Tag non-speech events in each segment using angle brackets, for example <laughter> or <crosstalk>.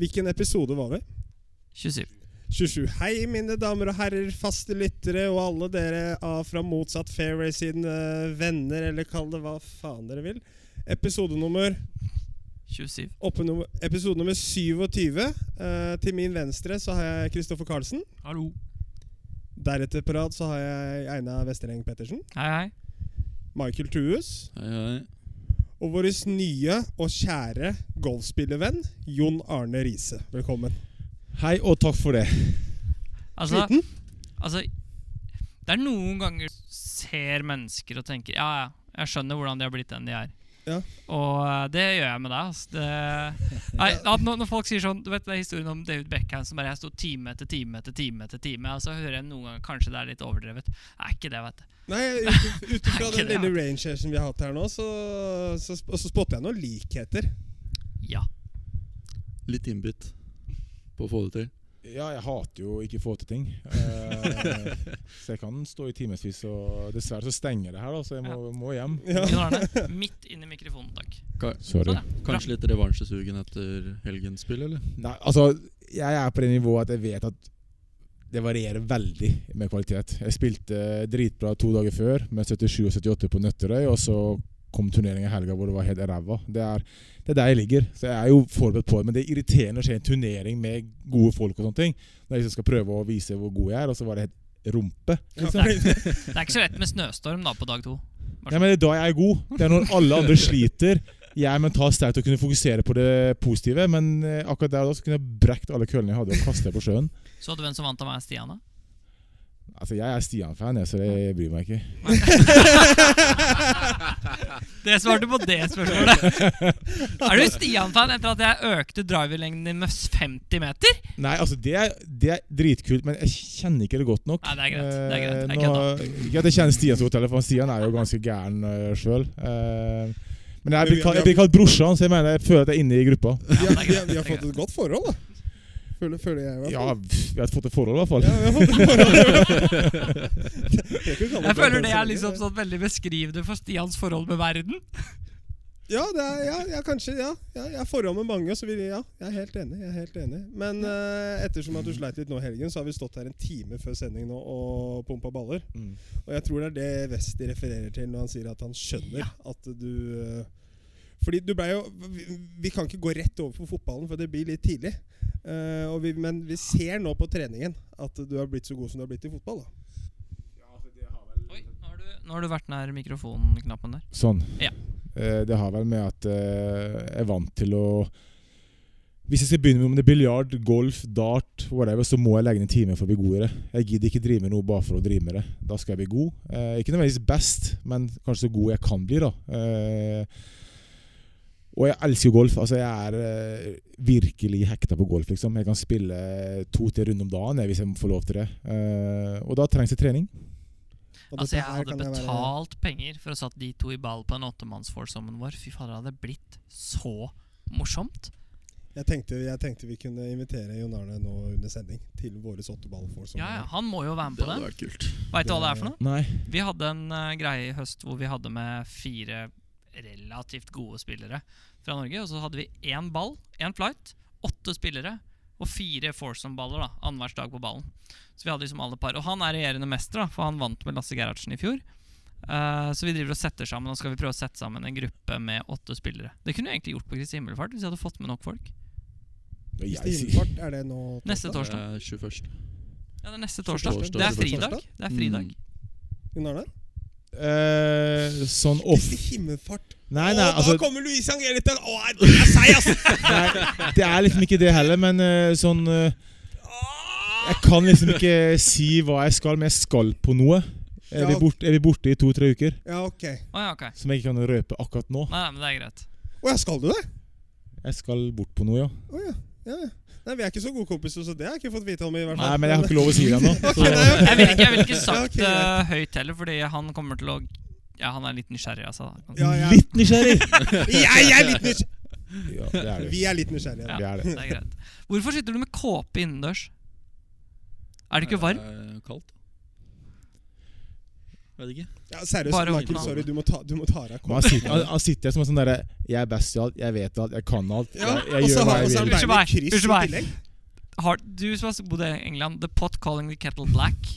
Hvilken episode var vi? 27. 27. Hei, mine damer og herrer, faste lyttere og alle dere av fra motsatt fairway siden uh, venner, eller kall det hva faen dere vil. Episode nummer, 27. oppe nummer, episode nummer 27. Uh, til min venstre så har jeg Kristoffer Karlsen. Hallo. Deretter på rad så har jeg Einar Vestereng Pettersen. Hei, hei. Michael Trues. Hei, hei. Og vår nye og kjære golfspillervenn Jon Arne Riise. Velkommen. Hei, og takk for det. Altså, Sliten? altså Det er noen ganger du ser mennesker og tenker Ja, ja, jeg skjønner hvordan de har blitt den de er. Ja. Og eh, det gjør jeg med deg. Altså. Det, nei, når, når folk sier sånn Du vet det er historien om David Beckham som bare sto time etter time etter time etter time, og så hører jeg noen ganger kanskje det er litt overdrevet. Det er ikke det, vet du. Nei, ut- ifra <laughs> den det, lille range-session vi har hatt her nå, så, så, så spotter jeg noen likheter. Ja. Litt innbitt på å få det til. Ja, jeg hater jo ikke få til ting. Eh, <laughs> så jeg kan stå i timevis, og dessverre så stenger det her, da, så jeg må, må hjem. Ja. <laughs> Midt inn i mikrofonen, takk. Ka Sorry. Sånn, kanskje litt revansjesugen etter helgens spill, eller? Nei, altså, jeg er på det nivået at jeg vet at det varierer veldig med kvalitet. Jeg spilte dritbra to dager før, med 77 og 78 på Nøtterøy, og så kom turneringen i helga hvor det var helt ræva. Det er, det er der jeg ligger, så jeg er jo forberedt på det. Men det er irriterende å se en turnering med gode folk og sånne ting, når jeg liksom skal prøve å vise hvor god jeg er, og så var det helt rumpe. Liksom. Det er ikke så lett med snøstorm da på dag to. Ja, men det er da jeg er god. Det er når alle andre sliter. Jeg er mentalt sterk til å kunne fokusere på det positive, men eh, akkurat der og da så kunne jeg brekt alle køllene jeg hadde og kastet på sjøen. Så du hvem som vant av meg Stian, da? Altså, Jeg er Stian-fan, så det bryr meg ikke. <laughs> Det svarte på det spørsmålet. Er du Stian-fan etter at jeg økte driverlengden din med 50 meter? Nei, altså, det er, det er dritkult, men jeg kjenner ikke det godt nok. Nei, det er greit, det er greit. Jeg Eh, nå, ikke at jeg kjenner Stian så godt, heller, for Stian er jo ganske gæren uh, sjøl. men jeg blir, kalt, kalt brorsan, så jeg mener jeg føler at jeg er inne i gruppa. Er vi, har, vi har fått et godt forhold, da. Føler, føler jeg. i hvert Ja, fall. vi har fått et forhold, i hvert fall. Ja, vi har fått et forhold. <laughs> Jeg føler det er liksom sånn veldig beskrivende for Stians forhold med verden. Ja, det er, ja, ja, kanskje. Ja, ja, jeg har forhold med mange, så vil jeg, ja, jeg er helt enig. jeg er helt enig Men uh, ettersom at du sleit litt nå i helgen, så har vi stått her en time før sending nå og pumpa baller. Mm. Og jeg tror det er det Westi refererer til når han sier at han skjønner at du eh, Fordi du ble jo vi, vi kan ikke gå rett over på fotballen, for det blir litt tidlig. Uh, og vi, men vi ser nå på treningen at du har blitt så god som du har blitt i fotball. da Oi, nå har du, nå har du vært nær mikrofonknappen der. Sånn. Ja. Eh, det har vel med at eh, jeg er vant til å Hvis jeg skal begynne med om det er biljard, golf, dart, whatever, så må jeg legge ned en time for å bli god i det. Jeg gidder ikke drive med noe bare for å drive med det. Da skal jeg bli god. Eh, ikke nødvendigvis best, men kanskje så god jeg kan bli, da. Eh, og jeg elsker golf. Altså, jeg er eh, virkelig hekta på golf, liksom. Jeg kan spille to-tre runder om dagen hvis jeg får lov til det. Eh, og da trengs det trening. Og Altså, jeg hadde betalt være- penger for å satt de to i ball på en åttemannsforsommen vår. Fy fader, det hadde blitt så morsomt. Jeg tenkte, jeg tenkte vi kunne invitere Jon Arne nå under sending til våre åtteballforsommer. Ja, ja, Han må jo være med Det på det. kult. Veit du hva det er for noe? Nei. Vi hadde en uh, greie i høst hvor vi hadde med fire relativt gode spillere fra Norge. Og så hadde vi én ball, én flight, åtte spillere og fire foursome-baller da, annenhver dag på ballen. Så vi hadde liksom alle par. Og han er regjerende mester, da, for han vant med Lasse Gerhardsen i fjor. Uh, så vi driver og setter sammen Nå skal vi prøve å sette sammen en gruppe med åtte spillere. Det kunne vi egentlig gjort på Kristi himmelfart hvis vi hadde fått med nok folk. Kristi himmelfart, er det nå Neste Det torsdag. er 21. Ja, det er neste torsdag. Torsdag, Det er fridag. Det er fridag. Mm. er Arne? Eh, sånn off Kristi himmelfart. Nei, nei, altså da kommer Louise Angelica! Å, det er seig, ass! <laughs> nei, Det er liksom ikke det heller, men uh, sånn uh, Jeg kan liksom ikke si hva jeg skal, men jeg skal på noe. Er vi, Ja. borte, er vi borte i to-tre uker, Ja, ok. oh, ja, ok. som jeg ikke kan røpe akkurat nå? Nei, men det er greit. Å ja, skal du det? Jeg skal bort på noe, ja. Oh, ja. ja, ja. Nei, Vi er ikke så gode kompiser, så det har jeg ikke fått vite om. i hvert fall Nei, men jeg har ikke lov å si det ennå. <laughs> Jeg ville ikke, vil ikke sagt det greit. høyt heller, fordi han kommer til å Ja, han er litt nysgjerrig, altså. Ja, ja. Litt nysgjerrig! <laughs> Jeg er litt nysgjerrig! Ja, det er det. Vi er litt nysgjerrige. Ja, Det er det. det er greit. Hvorfor sitter du med kåpe innendørs? Er det ikke varmt? Er kaldt. Vet ikke. Ja, seriøst, Bare Michael, åpne sorry, du må ta, du må ta deg Men han sitter, han, sitter som en sånn derre Jeg er best i alt, jeg vet alt, jeg kan alt. Ja, jeg, jeg og så gjør hva har jeg og så vil. Unnskyld meg, kryss i unnskyld meg. Har, du som har bodd i England, The pot calling the kettle black.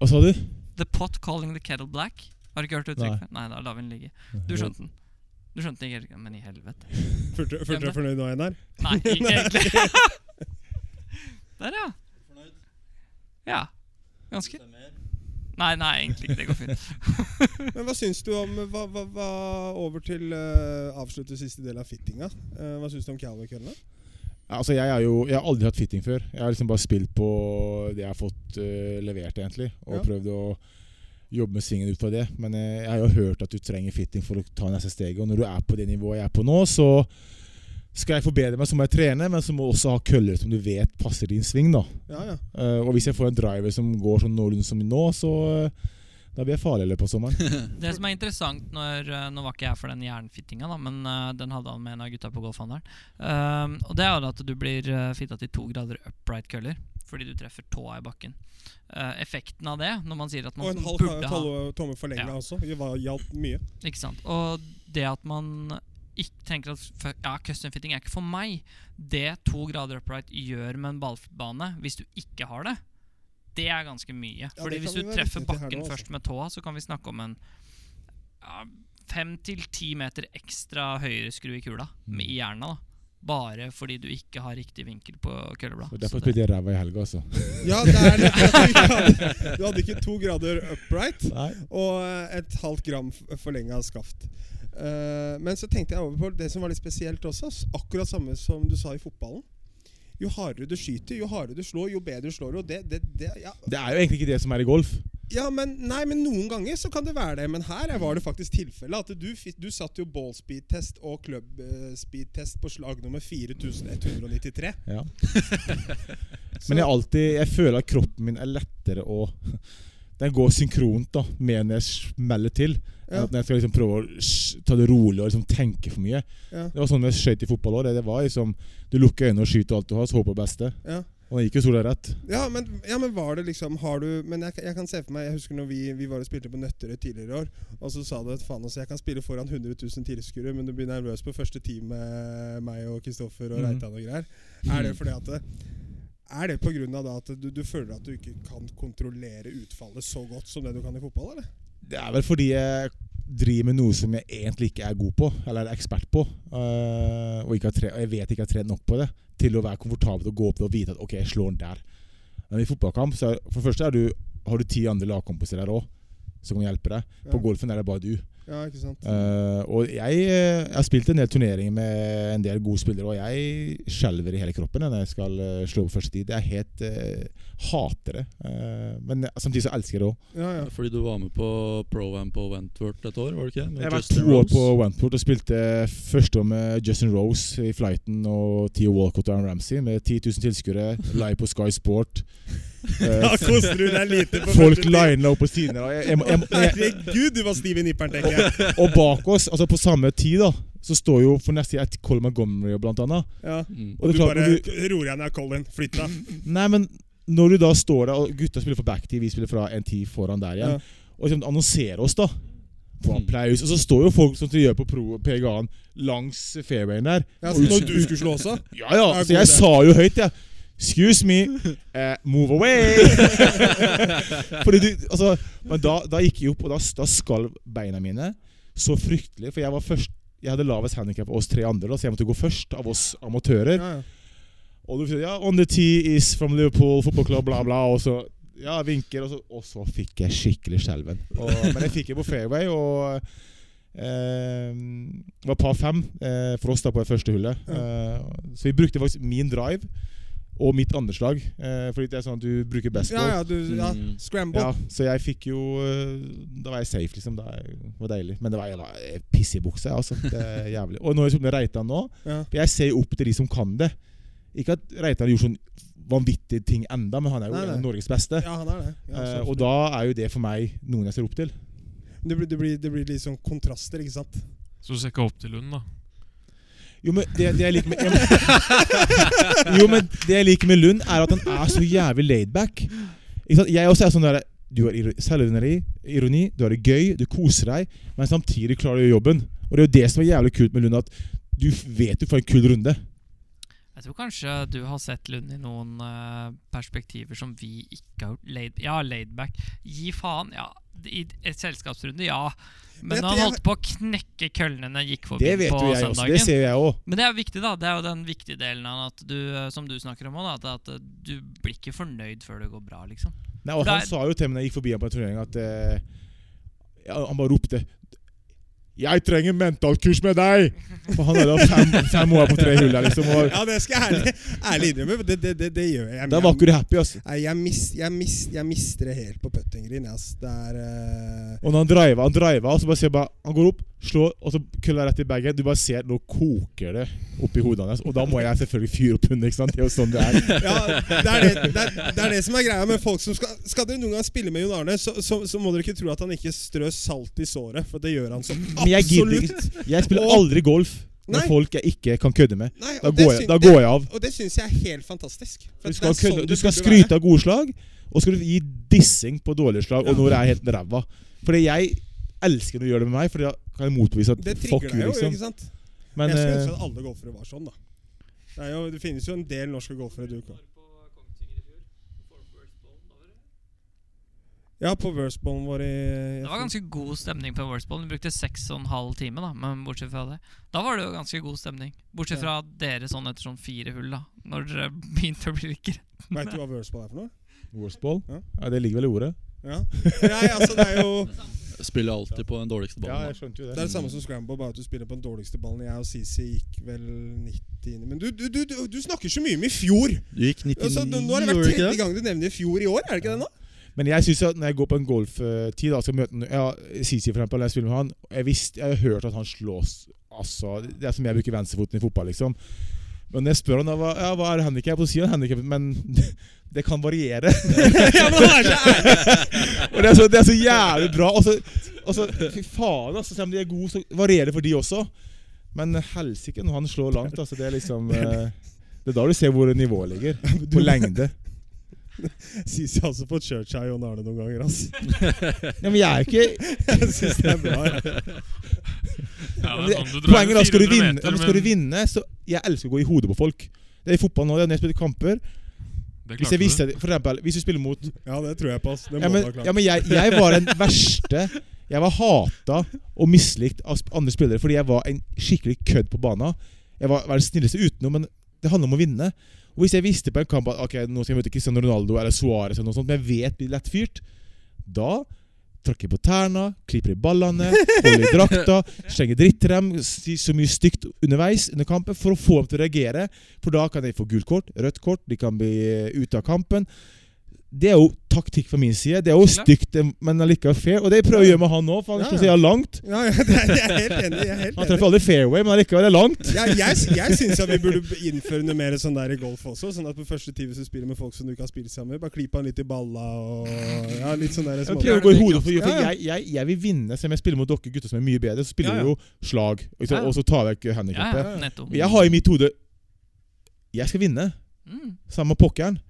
Hva sa du? The pot calling the kettle black. Har du ikke hørt uttrykket? Nei, da lar vi den ligge. Du skjønte den. Du skjønte den ikke, men i helvete. Følte følte du deg fornøyd nå, Einar? Nei, ikke <laughs> egentlig. Der, ja. Ja. Ganske. Nei, nei, egentlig ikke. Det går fint. <laughs> Men hva syns du om hva, hva, hva, Over til uh, avslutte siste del av fittinga. Uh, hva syns du om Calvary-køllene? Ja, Altså, jeg, er jo, jeg har aldri hatt fitting før. Jeg har liksom bare spilt på det jeg har fått uh, levert, egentlig. Og Ja. prøvd å jobbe med svingen ut fra det. Men eh, jeg har jo hørt at du trenger fitting for å ta neste steget. Og når du er på det nivået jeg er på nå, så skal jeg forbedre meg, så må jeg trene. Men så må du også ha køller som du vet passer din sving. da Ja, ja. Uh, Og hvis jeg får en driver som går sånn noenlunde som nå, så uh, da blir jeg farlig i løpet av sommeren. <laughs> Det som er interessant når, eh, Nå var ikke jeg for den jernfittinga, da, men uh, den hadde han med en av gutta på golfhandelen. Um, og det er jo at du blir uh, fitta til to grader upright køller fordi du treffer tåa i bakken. Eh, effekten av det, når man sier at man Og en halv tomme, forlenga Ja. også. Det var- hjalp mye. Ikke sant? Og det at man ikke tenker at ja, custom fitting er ikke for meg, det to grader upright gjør med en ballbane, hvis du ikke har det, det er ganske mye. Ja, Fordi hvis du treffer bakken først med tåa, så kan vi snakke om en ja, fem til ti meter ekstra høyere skru i kula mm. i hjernen da bare fordi du ikke har riktig vinkel på køllebladet. Derfor det- spilte jeg ræva i helga, også. Ja, det er det. <laughs> Du hadde, ikke to grader upright Nei. og eh, et halvt gram forlenga skaft. Eh, men så tenkte jeg over på det som var litt spesielt også. Akkurat samme som du sa i fotballen. Jo hardere du skyter, jo hardere du slår, jo bedre du slår. Og det, det, det, ja. Det er jo egentlig ikke det som er i golf. ja, men Nei, men noen ganger så kan det være det. Men her var det faktisk tilfellet. At du, du satt jo ball speed-test og club speed-test på slag nummer 4193. Ja. <laughs> Men jeg, alltid, jeg føler at kroppen min er lettere å Den går synkront da med når jeg smeller til. Ja. Når jeg skal liksom prøve å ta det rolig og liksom tenke for mye. Ja, Det var sånn jeg skøyt i fotball òg. Det, det var liksom Du lukker øynene og skyter alt du har, så håper på det beste. ja. Og det gikk jo sola rett. Ja, men, ja, men var det liksom Har du Men jeg, jeg kan se for meg Jeg husker når vi, vi var og spilte på Nøtterøy tidligere i år, og så sa du at faen, altså, jeg kan spille foran 100 000 tilskuere, men du blir nervøs på første team med meg og Kristoffer og Mhm. Reitan og greier. Er det fordi at det, Er det av at du, du føler at du ikke kan kontrollere utfallet så godt som det du kan i fotball, eller? Det er vel fordi jeg driver med noe som jeg egentlig ikke er god på, eller er ekspert på. eh, og, ikke har tre, og jeg vet ikke jeg har trent nok på det til å være komfortabel og gå opp det og vite at ok, jeg slår den der. Men i fotballkamp så er, for det første er du, har du ti andre lagkompiser der òg som kan hjelpe deg. På Ja. golfen er det bare du. Ja, ikke sant? uh, og jeg, eh, jeg har spilt en del turneringer med en del gode spillere, og jeg skjelver i hele kroppen når jeg skal eh, slå på første tid. Det er helt uh, Hater det. Uh, men samtidig så elsker jeg det òg. Ja, ja. Fordi du var med på Pro-Am på Wentworth et år, var det ikke? Med Jeg var to år på Wentworth og spilte første år med Justin Rose i flighten og Theo Walcott og Aaron Ramsey med 10 000 tilskuere live på Sky Sport. Eh, Da koser du deg lite på Folk tid. lina opp på siden der. og Jeg, jeg, jeg, jeg, Herregud, du var stiv i nipperen, tenker jeg. og bak oss, altså på samme tid, da så står jo for neste et Colin Montgomery blant annet. Ja. Mm. Og Og du klart, bare ror du- deg ned, Colin. Flytt deg. Nei, men når du da står der, og gutta spiller for backtid, vi spiller fra en tid foran der igjen, Ja. og liksom annonserer oss, da Får Mm. applaus. Og så står jo folk som de gjør på pro PGA-en langs fairwayen der. Ja, så når du skulle slå også? Ja, ja. Ja, Så jeg sa jo høyt, jeg. Excuse me, uh, <laughs> move away! <laughs> Fordi du, altså, men da, da gikk jeg opp, og da, da skalv beina mine så fryktelig. For jeg var først Jeg hadde lavest handikap av oss tre andre, da, så jeg måtte gå først av oss amatører. Ja, ja. Og du sier ja, on the tee is from Liverpool football club, bla, bla. Og så ja, vinker, og så, og så fikk jeg skikkelig skjelven. Men jeg fikk det på fairway, og eh, det var par fem eh, for oss da på det første hullet. Eh, så vi brukte faktisk min drive og mitt andre slag. Eh, fordi det er sånn at du bruker best ja, ball. ja, du, ja. Mm. Scramble. Ja, så jeg fikk jo eh, Da var jeg safe, liksom. Det var deilig. Men det var, var piss i buksa, altså. Det er <laughs> jævlig. Og når jeg spiller med Reitan nå Ja. Jeg ser opp til de som kan det. Ikke at Reitan har gjort sånn vanvittige ting enda, men han er jo Nei, nei. Norges beste. Ja, han er det. Ja, Eh, og da er jo det for meg noen jeg ser opp til. det, blir, det, blir, det blir litt sånn kontraster, ikke sant? Så du ser ikke opp til Lund, da? Jo, men det, det jeg liker med <laughs> Jo, men det jeg liker med Lund, er at han er så jævlig laidback. Jeg også er sånn der Du har iro- selvironi, ironi, du har det gøy, du koser deg, men samtidig klarer du jobben. Og det er jo det som er jævlig kult med Lund, at du vet du får en kul runde. Jeg tror kanskje du har sett Lund i noen uh, perspektiver som vi ikke har. Laid, ja, laidback. Gi faen. Ja, i et selskapsrunde, ja. Men Vet han holdt på å knekke køllene når han gikk forbi Det vet på jeg også. Det ser jeg også. Men det er jo viktig, da. Det er jo den viktige delen av at du, eh, som du snakker om òg, at, at du blir ikke fornøyd før det går bra, liksom. Nei, og han sa jo til meg da jeg gikk forbi ham på en turnering, at uh, ja, Han bare ropte 'Jeg trenger mentalkurs med deg!' For han hadde fem, fem år på tre hull der, liksom. Og Ja, det skal jeg ærlig, ærlig innrømme. Det, det, det, det gjør jeg. da var ikke du happy. Nei, jeg, mis, jeg, mis, jeg mister det helt på puttinggreen. ass. Det er Uh... Og når han driver, han driver, og så bare ser jeg bare Han går opp, slår, og så køller rett i bagen. Du bare ser Nå koker det oppi hodet hans. Og da må jeg selvfølgelig fyre opp hunden. ikke sant? Det er jo sånn det er. Ja, det er det, det, er, det er det som er greia med folk som skal Skal dere noen gang spille med Jon Arne, så, så, så må dere ikke tro at han ikke strør salt i såret, for det gjør han så jeg absolutt. ikke. Jeg spiller aldri golf med folk jeg ikke kan kødde med. Nei, Da går jeg, da går jeg av. Og det syns jeg er helt fantastisk. For Du skal, sånn du skal skryte av gode slag, og skal du gi dissing på dårlige slag, og når det er helt ræva. Fordi jeg elsker når du gjør det med meg, for da kan jeg motbevise at Det fuck trigger you, deg jo, liksom. ikke sant? Men jeg skulle eh, ønske at alle golfere var sånn, da. Det, er jo, det finnes jo en del norske golfere du kan Ja, på Worstballen vår i Det var ganske god stemning på Worstball. Vi brukte seks og en halv time, da. Men bortsett fra det Da var det jo ganske god stemning. Bortsett fra dere sånn etter sånn fire hull, da. Når dere begynte å bli liggere. Veit du hva Worstball er for noe? Worstball? Ja. Ja, det ligger vel i ordet. Ja. Nei, altså det er jo <laughs> Spiller alltid på den dårligste ballen. Ja, jeg skjønte jo Det det. er det samme som Scramble, bare at du spiller på den dårligste ballen. Jeg og Sisi gikk vel 90 Men du, du, du, du, snakker så mye om i fjor! Du gikk 99, Altså, nå har det vært tredje gang du nevner i fjor i år, er det ikke det nå? Men jeg synes at når jeg går på en golftid, og skal møte ja, Sisi for eksempel, jeg spiller med han Jeg visste, jeg har hørt at han slås Altså, Det er som jeg bruker venstrefoten i fotball, liksom. Men når jeg spør han da, hva, ja, hva er handikap, så sier han handikap, men <laughs> det kan variere. <laughs> ja, men han er så ærlig! Og det er så, det er så jævlig bra. Og så, og så fy faen, altså, selv om de er gode, så varierer det for de også. Men helsike når han slår langt. Altså, det er liksom eh, Det er da du ser hvor nivået ligger. På lengde. <laughs> Syns jeg også fått kjørt seg Jon Arne noen ganger, Altså. Ja, men jeg er ikke Jeg syns det er bra. Ja. Ja, det er sånn, poenget er da, skal du vinne, meter, men skal du vinne så Jeg elsker å gå i hodet på folk. Det er i fotball nå. det er Når jeg spiller kamper Hvis jeg visste For eksempel, hvis du spiller mot ja, det tror jeg på. Det må Ja, men, klart. ja, men jeg, jeg var den verste Jeg var hata og mislikt av andre spillere fordi jeg var en skikkelig kødd på banen. Jeg var, var den snilleste utenom, men det handler om å vinne. Og Hvis jeg visste på en kamp at Ok, nå skal jeg møte Cristiano Ronaldo eller Suárez, eller men jeg vet blir lett fyrt, da tråkker på tærne, klipper i ballene, holder i drakta, <laughs> slenger dritt til dem, sier så mye stygt underveis under kampen for å få dem til å reagere. For da kan de få gult kort, rødt kort, de kan bli ute av kampen. Det er jo taktikk fra min side. Det er jo stygt, eh, men allikevel fair. Og det prøver jeg å gjøre med han òg, for han Ja, slår ja. seg langt. Ja, ja, det er, jeg er helt enig. Jeg er helt Han treffer aldri fairway, men allikevel er det langt. Ja, jeg jeg <laughs> syns vi burde innføre noe mer sånn der i golf også. Sånn at på første tid hvis du spiller med folk som du ikke har spilt sammen med, bare klipp han litt i balla og ja, litt sånn der Jeg prøver å gå i hodet, for, for Ja, ja. jeg, jeg, jeg vil vinne. Selv om jeg spiller mot dere gutter som er mye bedre, så spiller vi ja. jo slag. Ja. Og så tar jeg vekk Ja, handikappet. ja. Jeg har i mitt hode Jeg skal vinne. Mm. med pokkeren.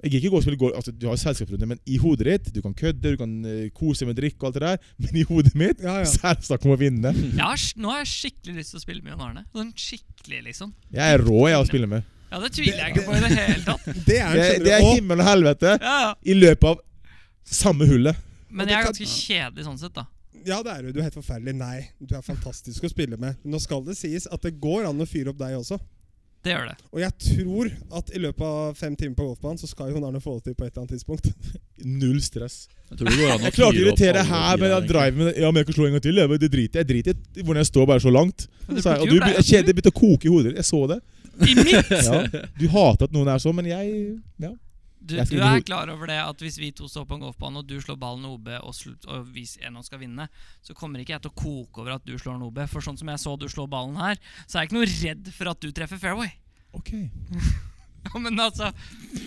Jeg ikke gå og spille golf, altså Du har selskapsrunde, men i hodet ditt Du kan kødde, du kan eh, kose med drikk og alt det der, <laughs> men i hodet mitt Ja, ja. Selvsagt om å vinne. <laughs> Ja, nå har jeg skikkelig lyst til å spille med Jon Arne. Sånn skikkelig, liksom. Jeg er rå, jeg, å spille med. Ja, Det tviler jeg ikke på i det hele tatt. <laughs> Det er Det, det er. Himmel og helvete Ja, ja. i løpet av samme hullet. Men jeg er ganske kjedelig sånn sett, da. Ja, det er du. Du er helt forferdelig. Nei, du er fantastisk å spille med. Nå skal det sies at det går an å fyre opp deg også. Det gjør det. Og jeg tror at i løpet av fem timer på golfbanen så skal Jon Arne få det til på et eller annet tidspunkt. <laughs> Null stress. Jeg tror det går an å Jeg klarte å irritere her Men jeg driver med det Ja, men jeg kan slå en gang til. Jeg, det driter jeg driter i hvordan jeg står bare så langt. Så jeg, og du, jo jeg kjente det begynte å koke i hodet. Jeg så det. I mitt! Ja. Du hater at noen er sånn, men jeg ja. Du, du er klar over det at hvis vi to står på en golfbane, og du slår ballen OB, og, sl og hvis en av oss skal vinne, så kommer ikke jeg til å koke over at du slår en OB. For sånn som jeg så du slår ballen her, så er jeg ikke noe redd for at du treffer fairway. Ok <laughs> Ja, men altså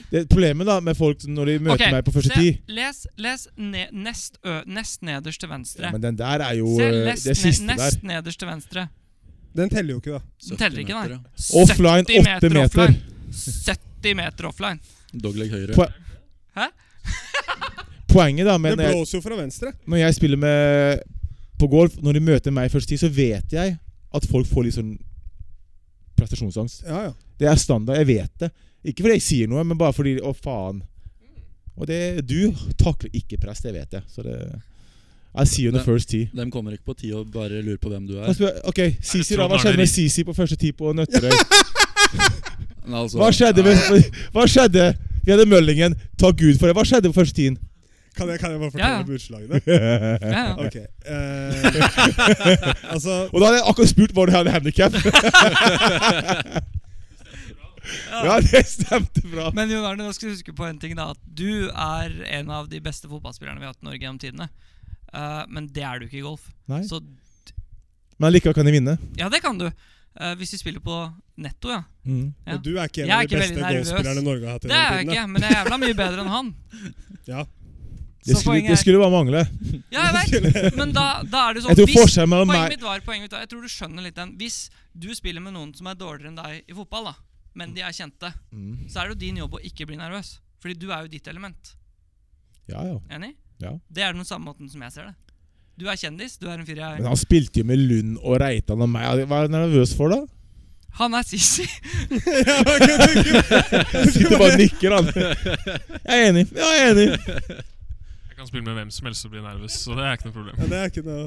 det, Problemet da med folk når de møter okay, meg på første se, tid Les, les ne nest, ø, nest nederst til venstre. ja, Men den der er jo Se, eh, les, det siste ne der. nest nederst til venstre. Den teller jo ikke, da. Den teller ikke, nei. Offline 8 meter. meter. offline. 70 meter offline. Dogleg høyre. Hæ? poenget, da, men det blåser jo fra venstre. når jeg spiller med på golf, når de møter meg første tid, så vet jeg at folk får litt sånn prestasjonsangst. Ja, ja. Det er standard. Jeg vet det. Ikke fordi jeg sier noe, men bare fordi Å, faen. Og det, du takler ikke press, det vet jeg. Så det I see you on the first tee. De kommer ikke på tid og bare lurer på hvem du er. Ok, Sisi. Hva skjedde med Sisi på første tid på Nøtterøy? <laughs> <laughs> Altså, Hva skjedde med Hva skjedde? Vi hadde Møllingen. Takk Gud for det. Hva skjedde på første tiden? Kan jeg, kan jeg bare fortelle ja. om utslagene? <laughs> Ja, ja. Ok. Uh, <laughs> altså Og da hadde jeg akkurat spurt hvor du hadde handikap. ja, det stemte bra. Men Jon Arne, nå skal du huske på en ting da At du er en av de beste fotballspillerne vi har hatt i Norge gjennom tidene. Uh, men det er du ikke i golf. Nei. Så Men likevel kan jeg vinne. ja, det kan du. Eh, hvis vi spiller på netto, ja. Mm. ja. Og du er ikke en Jeg av de beste golfspillerne Norge har hatt Det er jeg ikke, men jeg er jævla mye bedre enn han. <laughs> Ja. Det, skulle, det skulle bare mangle. Ja, jeg vet. <laughs> Men da, da er det sånn hvis, Poenget mitt var, poenget mitt var Jeg tror du skjønner litt den. Hvis du spiller med noen som er dårligere enn deg i fotball, da men de er kjente, mm. så er det jo din jobb å ikke bli nervøs. Fordi du er jo ditt element. Ja, ja. Enig? Ja. Det er den samme måten som jeg ser det. Du er kjendis. Du er en fyr jeg... Men han spilte jo med Lund og Reitan og meg. Hva er du nervøs for, da? Han er sissy. <laughs> <laughs> Sitter bare og nikker, han. Jeg er enig. Jeg er enig. Jeg kan spille med hvem som helst og bli nervøs, så det er ikke noe problem. Ja, det er ikke noe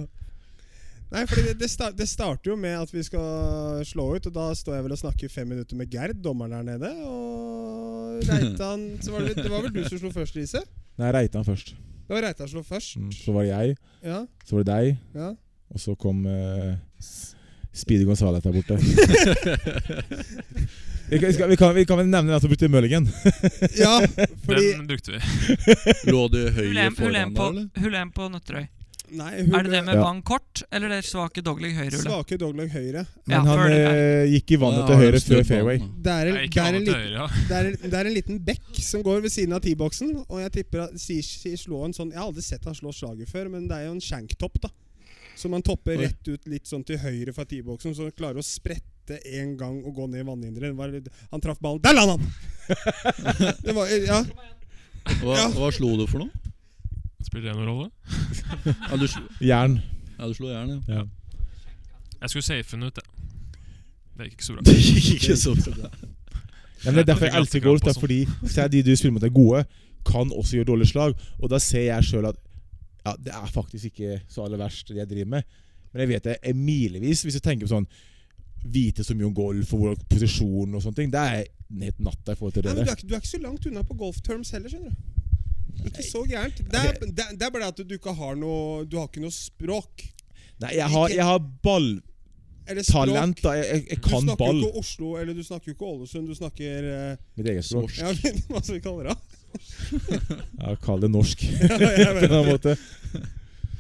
Nei, fordi det, det, start, det starter jo med at vi skal slå ut, og da står jeg vel og snakker fem minutter med Gerd, dommeren der nede. Og Reitan så var det, det var vel du som slo først, Lise? Nei, Reitan først. Det var Reitan som slo først. Mm. Så var det jeg. Ja, Så var det deg. ja. Og så kom uh, Speedy Gonzales der borte. <laughs> vi, kan, skal- vi, kan, vi kan vel nevne at du brukte mulligan. ja <laughs> fordi Den brukte vi. Lå du høyre foran da, på, eller? hull en på Nøtterøy. Nei, Er det det med Ja. vang kort, eller det svake dogleg høyre? Svake dogleg høyre. Men Ja, han det eh, gikk i vannet til høyre før fairway. Det er, en, det, er liten, det, er, det er en liten bekk som går ved siden av T-boksen, og jeg tipper at Sishi slår en sånn Jeg har aldri sett han slå slaget før, men det er jo en shanktopp, da. Så man topper rett ut litt sånn til høyre fra T-boksen, så han klarer å sprette en gang og gå ned i vannhinderet. Han traff ballen Der la han <laughs> det var, ja. Hva, Ja. hva slo du for noe? Spiller det noen rolle? <laughs> Ja, du, Jern. ja, du slo jern, ja. Ja. Jeg skulle safe den ut, jeg. Det gikk ikke så bra. Det gikk ikke så bra. <laughs> Ja, men det er derfor jeg elsker golf. Det er fordi se, de du spiller mot, er gode, kan også gjøre dårlige slag. Og da ser jeg sjøl at ja, det er faktisk ikke så aller verst, det jeg driver med. Men jeg vet det er milevis. Hvis du tenker på sånn Vite så mye om golf og hvordan posisjon og sånne ting. Det er helt natta i forhold til det. Ja, du, er, du er ikke så langt unna på golf terms heller, skjønner du. Ikke så gærent. Det er, det, er- det er bare at du ikke har noe Du har ikke noe språk. Nei, jeg har, jeg har balltalent, Talent, da. Jeg, jeg, jeg Du snakker jo ikke Oslo, eller du snakker jo ikke Ålesund. Du snakker uh, Mitt eget språk. Ja, <laughs> hva skal vi kalle det? <laughs> Ja, Kall det norsk. <laughs> Ja, jeg på en måte.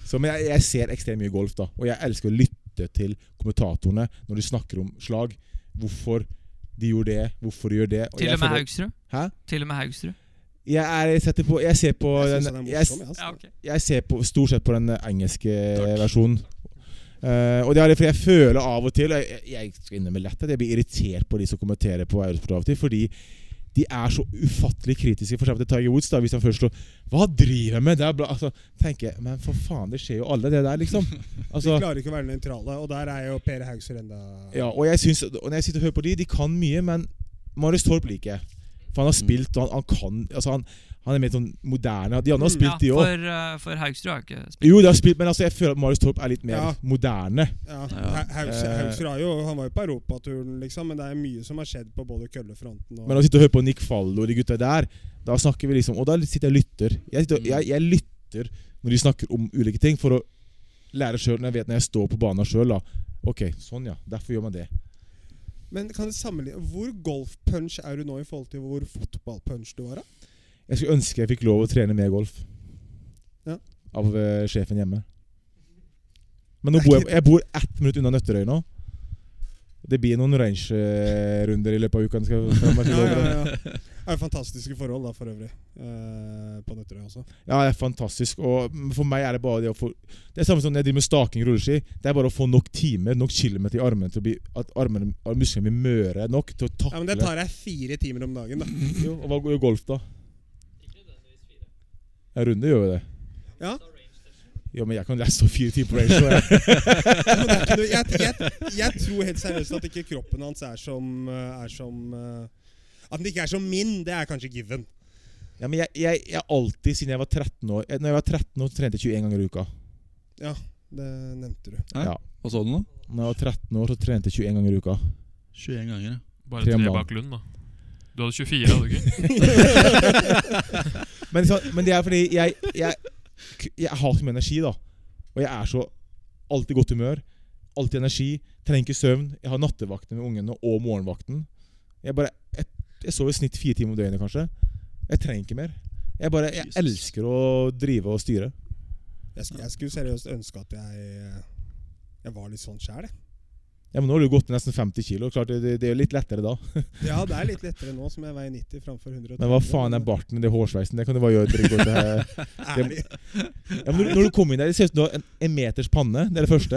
Så, men jeg, jeg ser ekstremt mye golf, da. Og jeg elsker å lytte til kommentatorene når de snakker om slag. Hvorfor de gjorde det, hvorfor de gjør det. Til jeg og med Hæ? Til og med Haugsrud? Jeg, er, jeg, setter på, jeg ser på Jeg den, han jeg, morsom. Jeg, altså. Ja, ok. jeg ser på, stort sett på den engelske versjonen. Uh, og det er det fordi jeg føler av og til Jeg, jeg skal innrømme lett at jeg blir irritert på de som kommenterer på Eurosport av og til. Fordi de er så ufattelig kritiske. For til Tiger Woods. da Hvis han først slår Hva driver jeg med? Det er bra, altså, tenker jeg, Men for faen, det skjer jo alle, det der, liksom. <laughs> De Altså, klarer ikke å være nøytrale, og der er jo Per Haugsrud enda ja, og jeg synes, og når jeg sitter og hører på de, de kan mye, men Marius Torp liker jeg. For han har spilt, og han, han kan altså han, han er mer sånn moderne. De andre har spilt, de ja, òg. for, uh, for Haugsrud har ikke spilt. Jo, de har spilt, men altså, jeg føler at Marius Torp er litt mer Ja. moderne. Ja, Ja. Ha- Eh. Haugsrud har jo Han var jo på europaturen, liksom, men det er mye som har skjedd på både køllefronten og Men å sitte og høre på Nick Fallo og de gutta der, da snakker vi liksom Og da sitter jeg og lytter. Jeg, sitter, og- jeg, jeg lytter når de snakker om ulike ting, for å lære sjøl når jeg vet når jeg står på banen sjøl. Ok, sånn ja. Derfor gjør man det. Men kan du sammenligne Hvor golfpunch er du nå i forhold til hvor fotballpunch du var? da? Jeg skulle ønske jeg fikk lov å trene mer golf. Ja. Av uh, sjefen hjemme. Men nå bor jeg, jeg bor ett minutt unna Nøtterøy nå. Det blir noen range-runder i løpet av uka. Skal skal <laughs> Ja, ja, ja. Er fantastiske forhold, da, for øvrig. eh, på Nøtterøy også. Ja, det er fantastisk. Og for meg er det bare det å få Det er samme som når jeg driver med staking rulleski. Det er bare å få nok timer, nok kilometer i armene til å bli At armene og musklene blir møre nok til å takle Ja, Men det tar deg fire timer om dagen, da. <laughs> jo, Og hva går golf, da? Ja, runde gjør jo det. Ja. Ja, men jeg kan lese så fire timer på range. <laughs> jeg- ikke jeg, jeg, jeg tror helt seriøst at ikke kroppen hans er som, eh, er som eh, At den ikke er som min, det er kanskje given. Ja, men jeg, jeg, jeg alltid, siden jeg var 13 år eh, Når jeg var 13 år, så trente jeg 21 ganger i uka. Ja, Det nevnte du. Hæ? Ja. Hva sa du nå? Når jeg var 13 år, så trente jeg 21 ganger i uka. 21 ganger, ja. Bare Tre tre bak Lund, da. Du hadde 24, hadde du ikke? <laughs> Men, så, men det er fordi jeg, jeg, jeg har så mye energi, da. Og jeg er så alltid i godt humør. Alltid energi. Trenger ikke søvn. Jeg har nattevakten med ungene og morgenvakten. Jeg bare Jeg, sover i snitt fire timer om døgnet, kanskje. Jeg trenger ikke mer. Jeg bare Jeg Jesus. elsker å drive og styre. Jeg, jeg skulle seriøst ønske at jeg eh, Jeg var litt sånn sjæl, jeg. Ja, men Nå har du gått nesten 50 kilo. Klart det, det, det er jo litt lettere da. Ja, det er litt lettere nå som jeg veier 90 framfor 130. Men hva faen er barten i det hårsveisen? Det kan du bare gjøre. drikke godt, det. <laughs> Ærlig. Ja, men når, når du kommer inn der, det ser ut som du har en, en meters panne. Det er det første.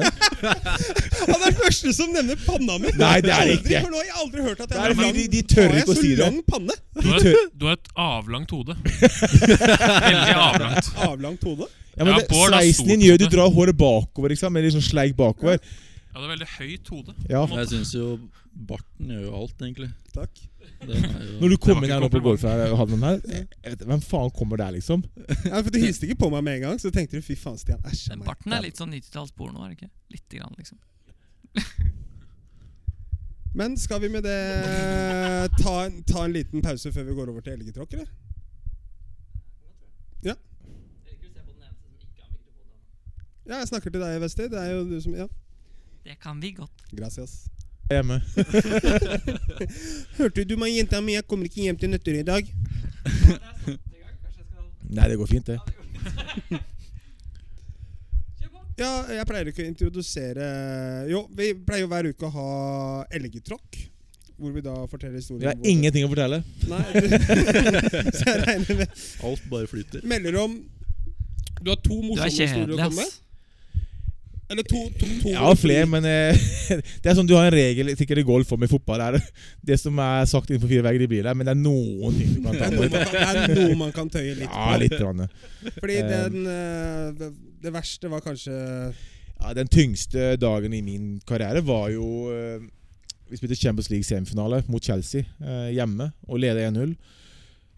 <laughs> Han er den første som nevner panna mi! Nei, det er det Aldri, ikke. For nå har jeg aldri hørt at jeg Det har fordi de, de tør ikke å si så det. lang panne? Du har, du har et avlangt hode. <laughs> Veldig avlangt. Avlangt hode? Ja, men Ja, det, Sveisen din gjør du drar håret bakover, ikke sant? Med litt sånn sleik bakover. Ja, det er veldig høyt hode. Ja. Jeg syns jo barten gjør jo alt, egentlig. Takk. Jo Når du kom inn her nå på kompliment. golf her, og hadde den her vet, Hvem faen kommer der, liksom? Ja, for Du hilste ikke på meg med en gang, så tenkte du fy faen, Stian. Æsj. Men barten er litt sånn 90-tallsporno, er det ikke? Lite grann, liksom. <laughs> Men skal vi med det ta, ta en liten pause før vi går over til elgetråkk, eller? Ja, jeg snakker til deg, Wester. Det er jo du som Ja, Det kan vi godt. gracias. Jeg er Hjemme. <laughs> Hørte du meg, jenta mi? Jeg kommer ikke hjem til Nøtterøy i dag. Nei, det går fint, det. Ja, jeg pleier ikke å introdusere Jo, vi pleier jo hver uke å ha elgetråkk. Hvor vi da forteller historien. Vi har ingenting å fortelle. Nei, <laughs> så jeg regner med Alt bare flyter. Melder om Du har to morsomme historier å komme med? Eller to, to, to Ja, flere, men eh, <laughs> det er sånn du har en regel sikkert i golf og med fotball. Er, det som er sagt innenfor fire vegger, de blir der, men det er noen ting du kan ta med. det er noe man kan tøye litt på. Ja, på. litt. Grann. Fordi Eh. den, eh, det, det verste var kanskje Ja, den tyngste dagen i min karriere var jo eh, Vi spilte Champions League semifinale mot Chelsea hjemme og leda 1-0.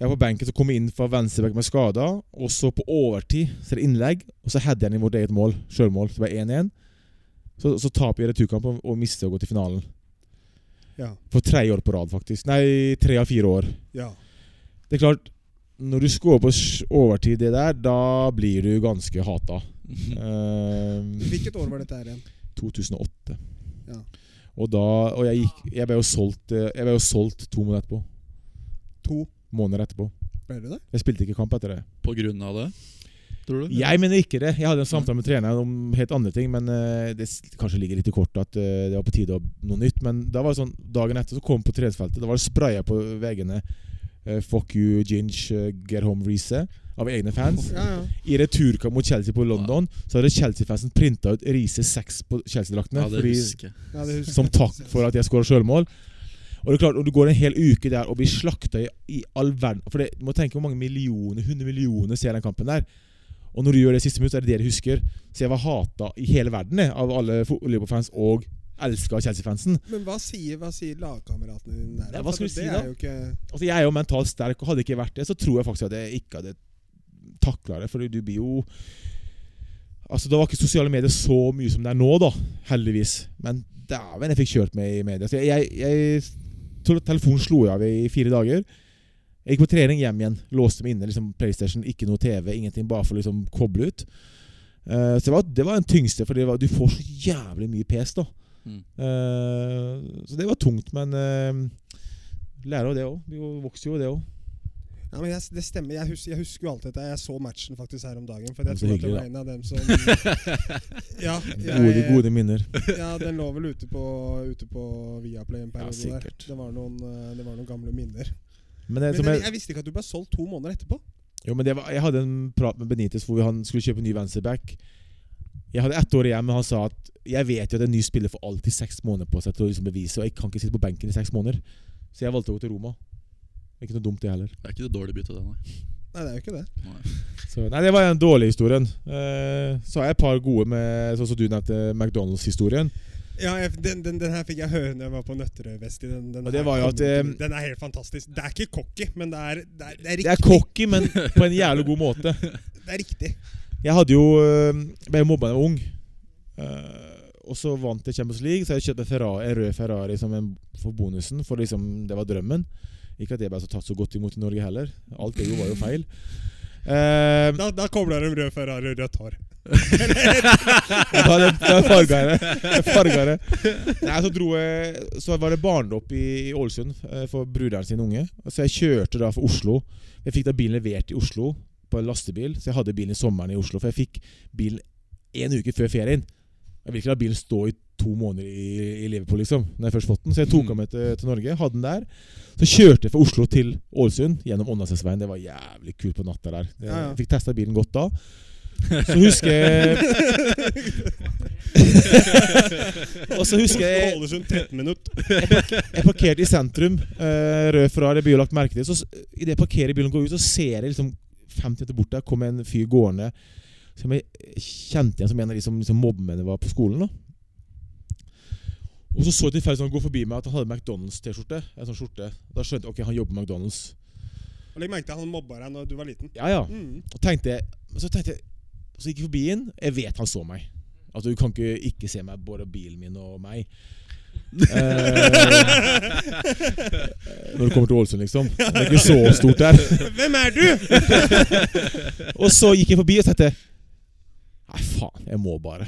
Jeg var på benken, så kom jeg inn fra venstreback med skader. Og så på overtid så er det innlegg, og så header den i vårt eget mål. Sjølmål. Så det var 1-1. Så, så taper jeg returkampen og mister å gå til finalen. Ja. For tredje år på rad, faktisk. Nei, tre av fire år. ja. Det er klart, når du scorer på overtid det der, da blir du ganske hata. <laughs> uh, Hvilket år var dette her igjen? 2008. Ja. Og da Og jeg gikk Jeg ble jo solgt eh, ble jo solgt to måneder etterpå. To. Måneder etterpå. Ble det det? Jeg spilte ikke kamp etter det. På grunn av det, tror du? Jeg mener ikke det. Jeg hadde en samtale med treneren om helt andre ting, men eh, det kanskje ligger litt i kortet at eh, det var på tide å noe nytt. Men da var det sånn dagen etter så kom jeg på treningsfeltet. Da var det spraya på veggene. eh, 'Fuck you, Ginge, get home, Reece. av egne fans. Ja, ja. I returkamp mot Chelsea på London Så hadde Chelsea-fansen printa ut Riise 6 på Chelsea-draktene. Ja, det husker jeg. ja det husker som takk for at jeg skåra sjølmål. Og det er klart, og du går en hel uke der og blir slakta i, i all verden For det, Du må tenke hvor mange millioner, 100 millioner ser den kampen der. Og når du gjør det siste minutt, er det det de husker. Så jeg var hata i hele verden jeg, av alle Liverpool-fans og elska Chelsea-fansen. Men hva sier, hva sier lagkameratene dine der? Ja, hva skal du det si da? ikke Altså Jeg er jo mentalt sterk, og hadde ikke vært det, så tror jeg faktisk at jeg ikke hadde takla det. For du blir jo Altså Da var ikke sosiale medier så mye som det er nå, da. Heldigvis. Men dæven, jeg fikk kjørt meg i media. Så jeg, jeg, jeg Telefonen slo jeg av i fire dager. Jeg gikk på trening hjem igjen. Låste meg inne. liksom PlayStation, ikke noe TV, ingenting. Bare for å liksom koble ut. Uh, så det var, det var den tyngste, for det var, du får så jævlig mye pes, da. Mm. Uh, så det var tungt, men uh, lærer av det òg. Vi vokser jo av det òg. Ja, men jeg, Det stemmer. Jeg husker, jeg husker jo alt dette. Jeg så matchen faktisk her om dagen. For jeg tror at det var en av dem som <laughs> Ja, Gode, jeg, gode minner. ja den lå vel ute på, ute på Viaplay en periode der. sikkert. Det var, noen, eh, det var noen gamle minner. Men, det, Men som jeg, jeg, jeg visste ikke at du ble solgt to måneder etterpå. jo, men det var, jeg hadde en prat med Benitez hvor han skulle kjøpe ny venstreback. Jeg hadde ett år igjen, men han sa at jeg vet jo at en ny spiller får alltid seks måneder på seg til å liksom bevise, og jeg kan ikke sitte på benken i seks måneder. Så jeg valgte å gå til Roma. Ikke noe dumt, det heller. Det er ikke det dårlige byttet, det, nei. Nei, det er jo ikke det. Så, nei, det var den dårlige historien. Eh, så har jeg et par gode med Sånn som du nevnte McDonald's-historien. Ja, jeg, den, den, den her fikk jeg høre når jeg var på Nøtterøy-Vesti. Den, den, her kom eh, den er helt fantastisk. Det er ikke cocky, men det er, det er, det er Det er cocky, men på en jævlig god måte. <laughs> Det er riktig. Jeg hadde jo øh, ble mobba da jeg var ung. Uh, og så vant jeg Champions League, så jeg kjøpte en, Ferrari, en rød Ferrari som en, for bonusen. For liksom, det var drømmen. Ikke at jeg ble så tatt så godt imot i Norge heller. Alt det gjorde, var jo feil. Uh, Da, da det en rød Ferrari og rødt hår. <laughs> Det, er fargere. fargere. Jeg. Nei, så, dro jeg, så var det barnedåp i, i Ålesund eh, for bruderen sin unge. Så jeg kjørte da for Oslo. Jeg fikk da bilen levert i Oslo på en lastebil. Så jeg hadde bilen i sommeren i Oslo. For jeg fikk bilen en uke før ferien. Jeg vil ikke la bilen stå i to måneder i, i Liverpool, liksom. Når jeg først fått den Så jeg tok den med til, til Norge. Hadde den der. Så kjørte jeg fra Oslo til Ålesund gjennom Åndalsnesveien. Det var jævlig kult på natta der. Jeg, Ja, ja. fikk testa bilen godt da. Så husker jeg <laughs> Og så husker jeg Ålesund 13 minutter. Jeg parkerte i sentrum. Uh, rød fra det blir jo lagt merke til. Så Idet jeg parkerer bilen og går ut, så ser jeg liksom 50 meter bort der kommer en fyr gående som jeg kjente igjen som en av de som liksom mobbemennene var på skolen. da Og så så jeg tilfeldigvis han gå forbi meg at han hadde McDonald's-T-skjorte. En sånn skjorte Da skjønte jeg ok, han jobber på McDonald's. Og Legg merke til han mobba deg når du var liten. Ja, ja. Mm. Og tenkte Så tenkte jeg Så gikk jeg forbi inn. Jeg vet han så meg. Altså Du kan ikke ikke se meg, både bilen min og meg. <laughs> Eh, når det kommer til Ålesund, liksom. Det er ikke så stort der. <laughs> Hvem er du?! <laughs> Og så gikk jeg forbi og tenkte Nei, faen, jeg må bare.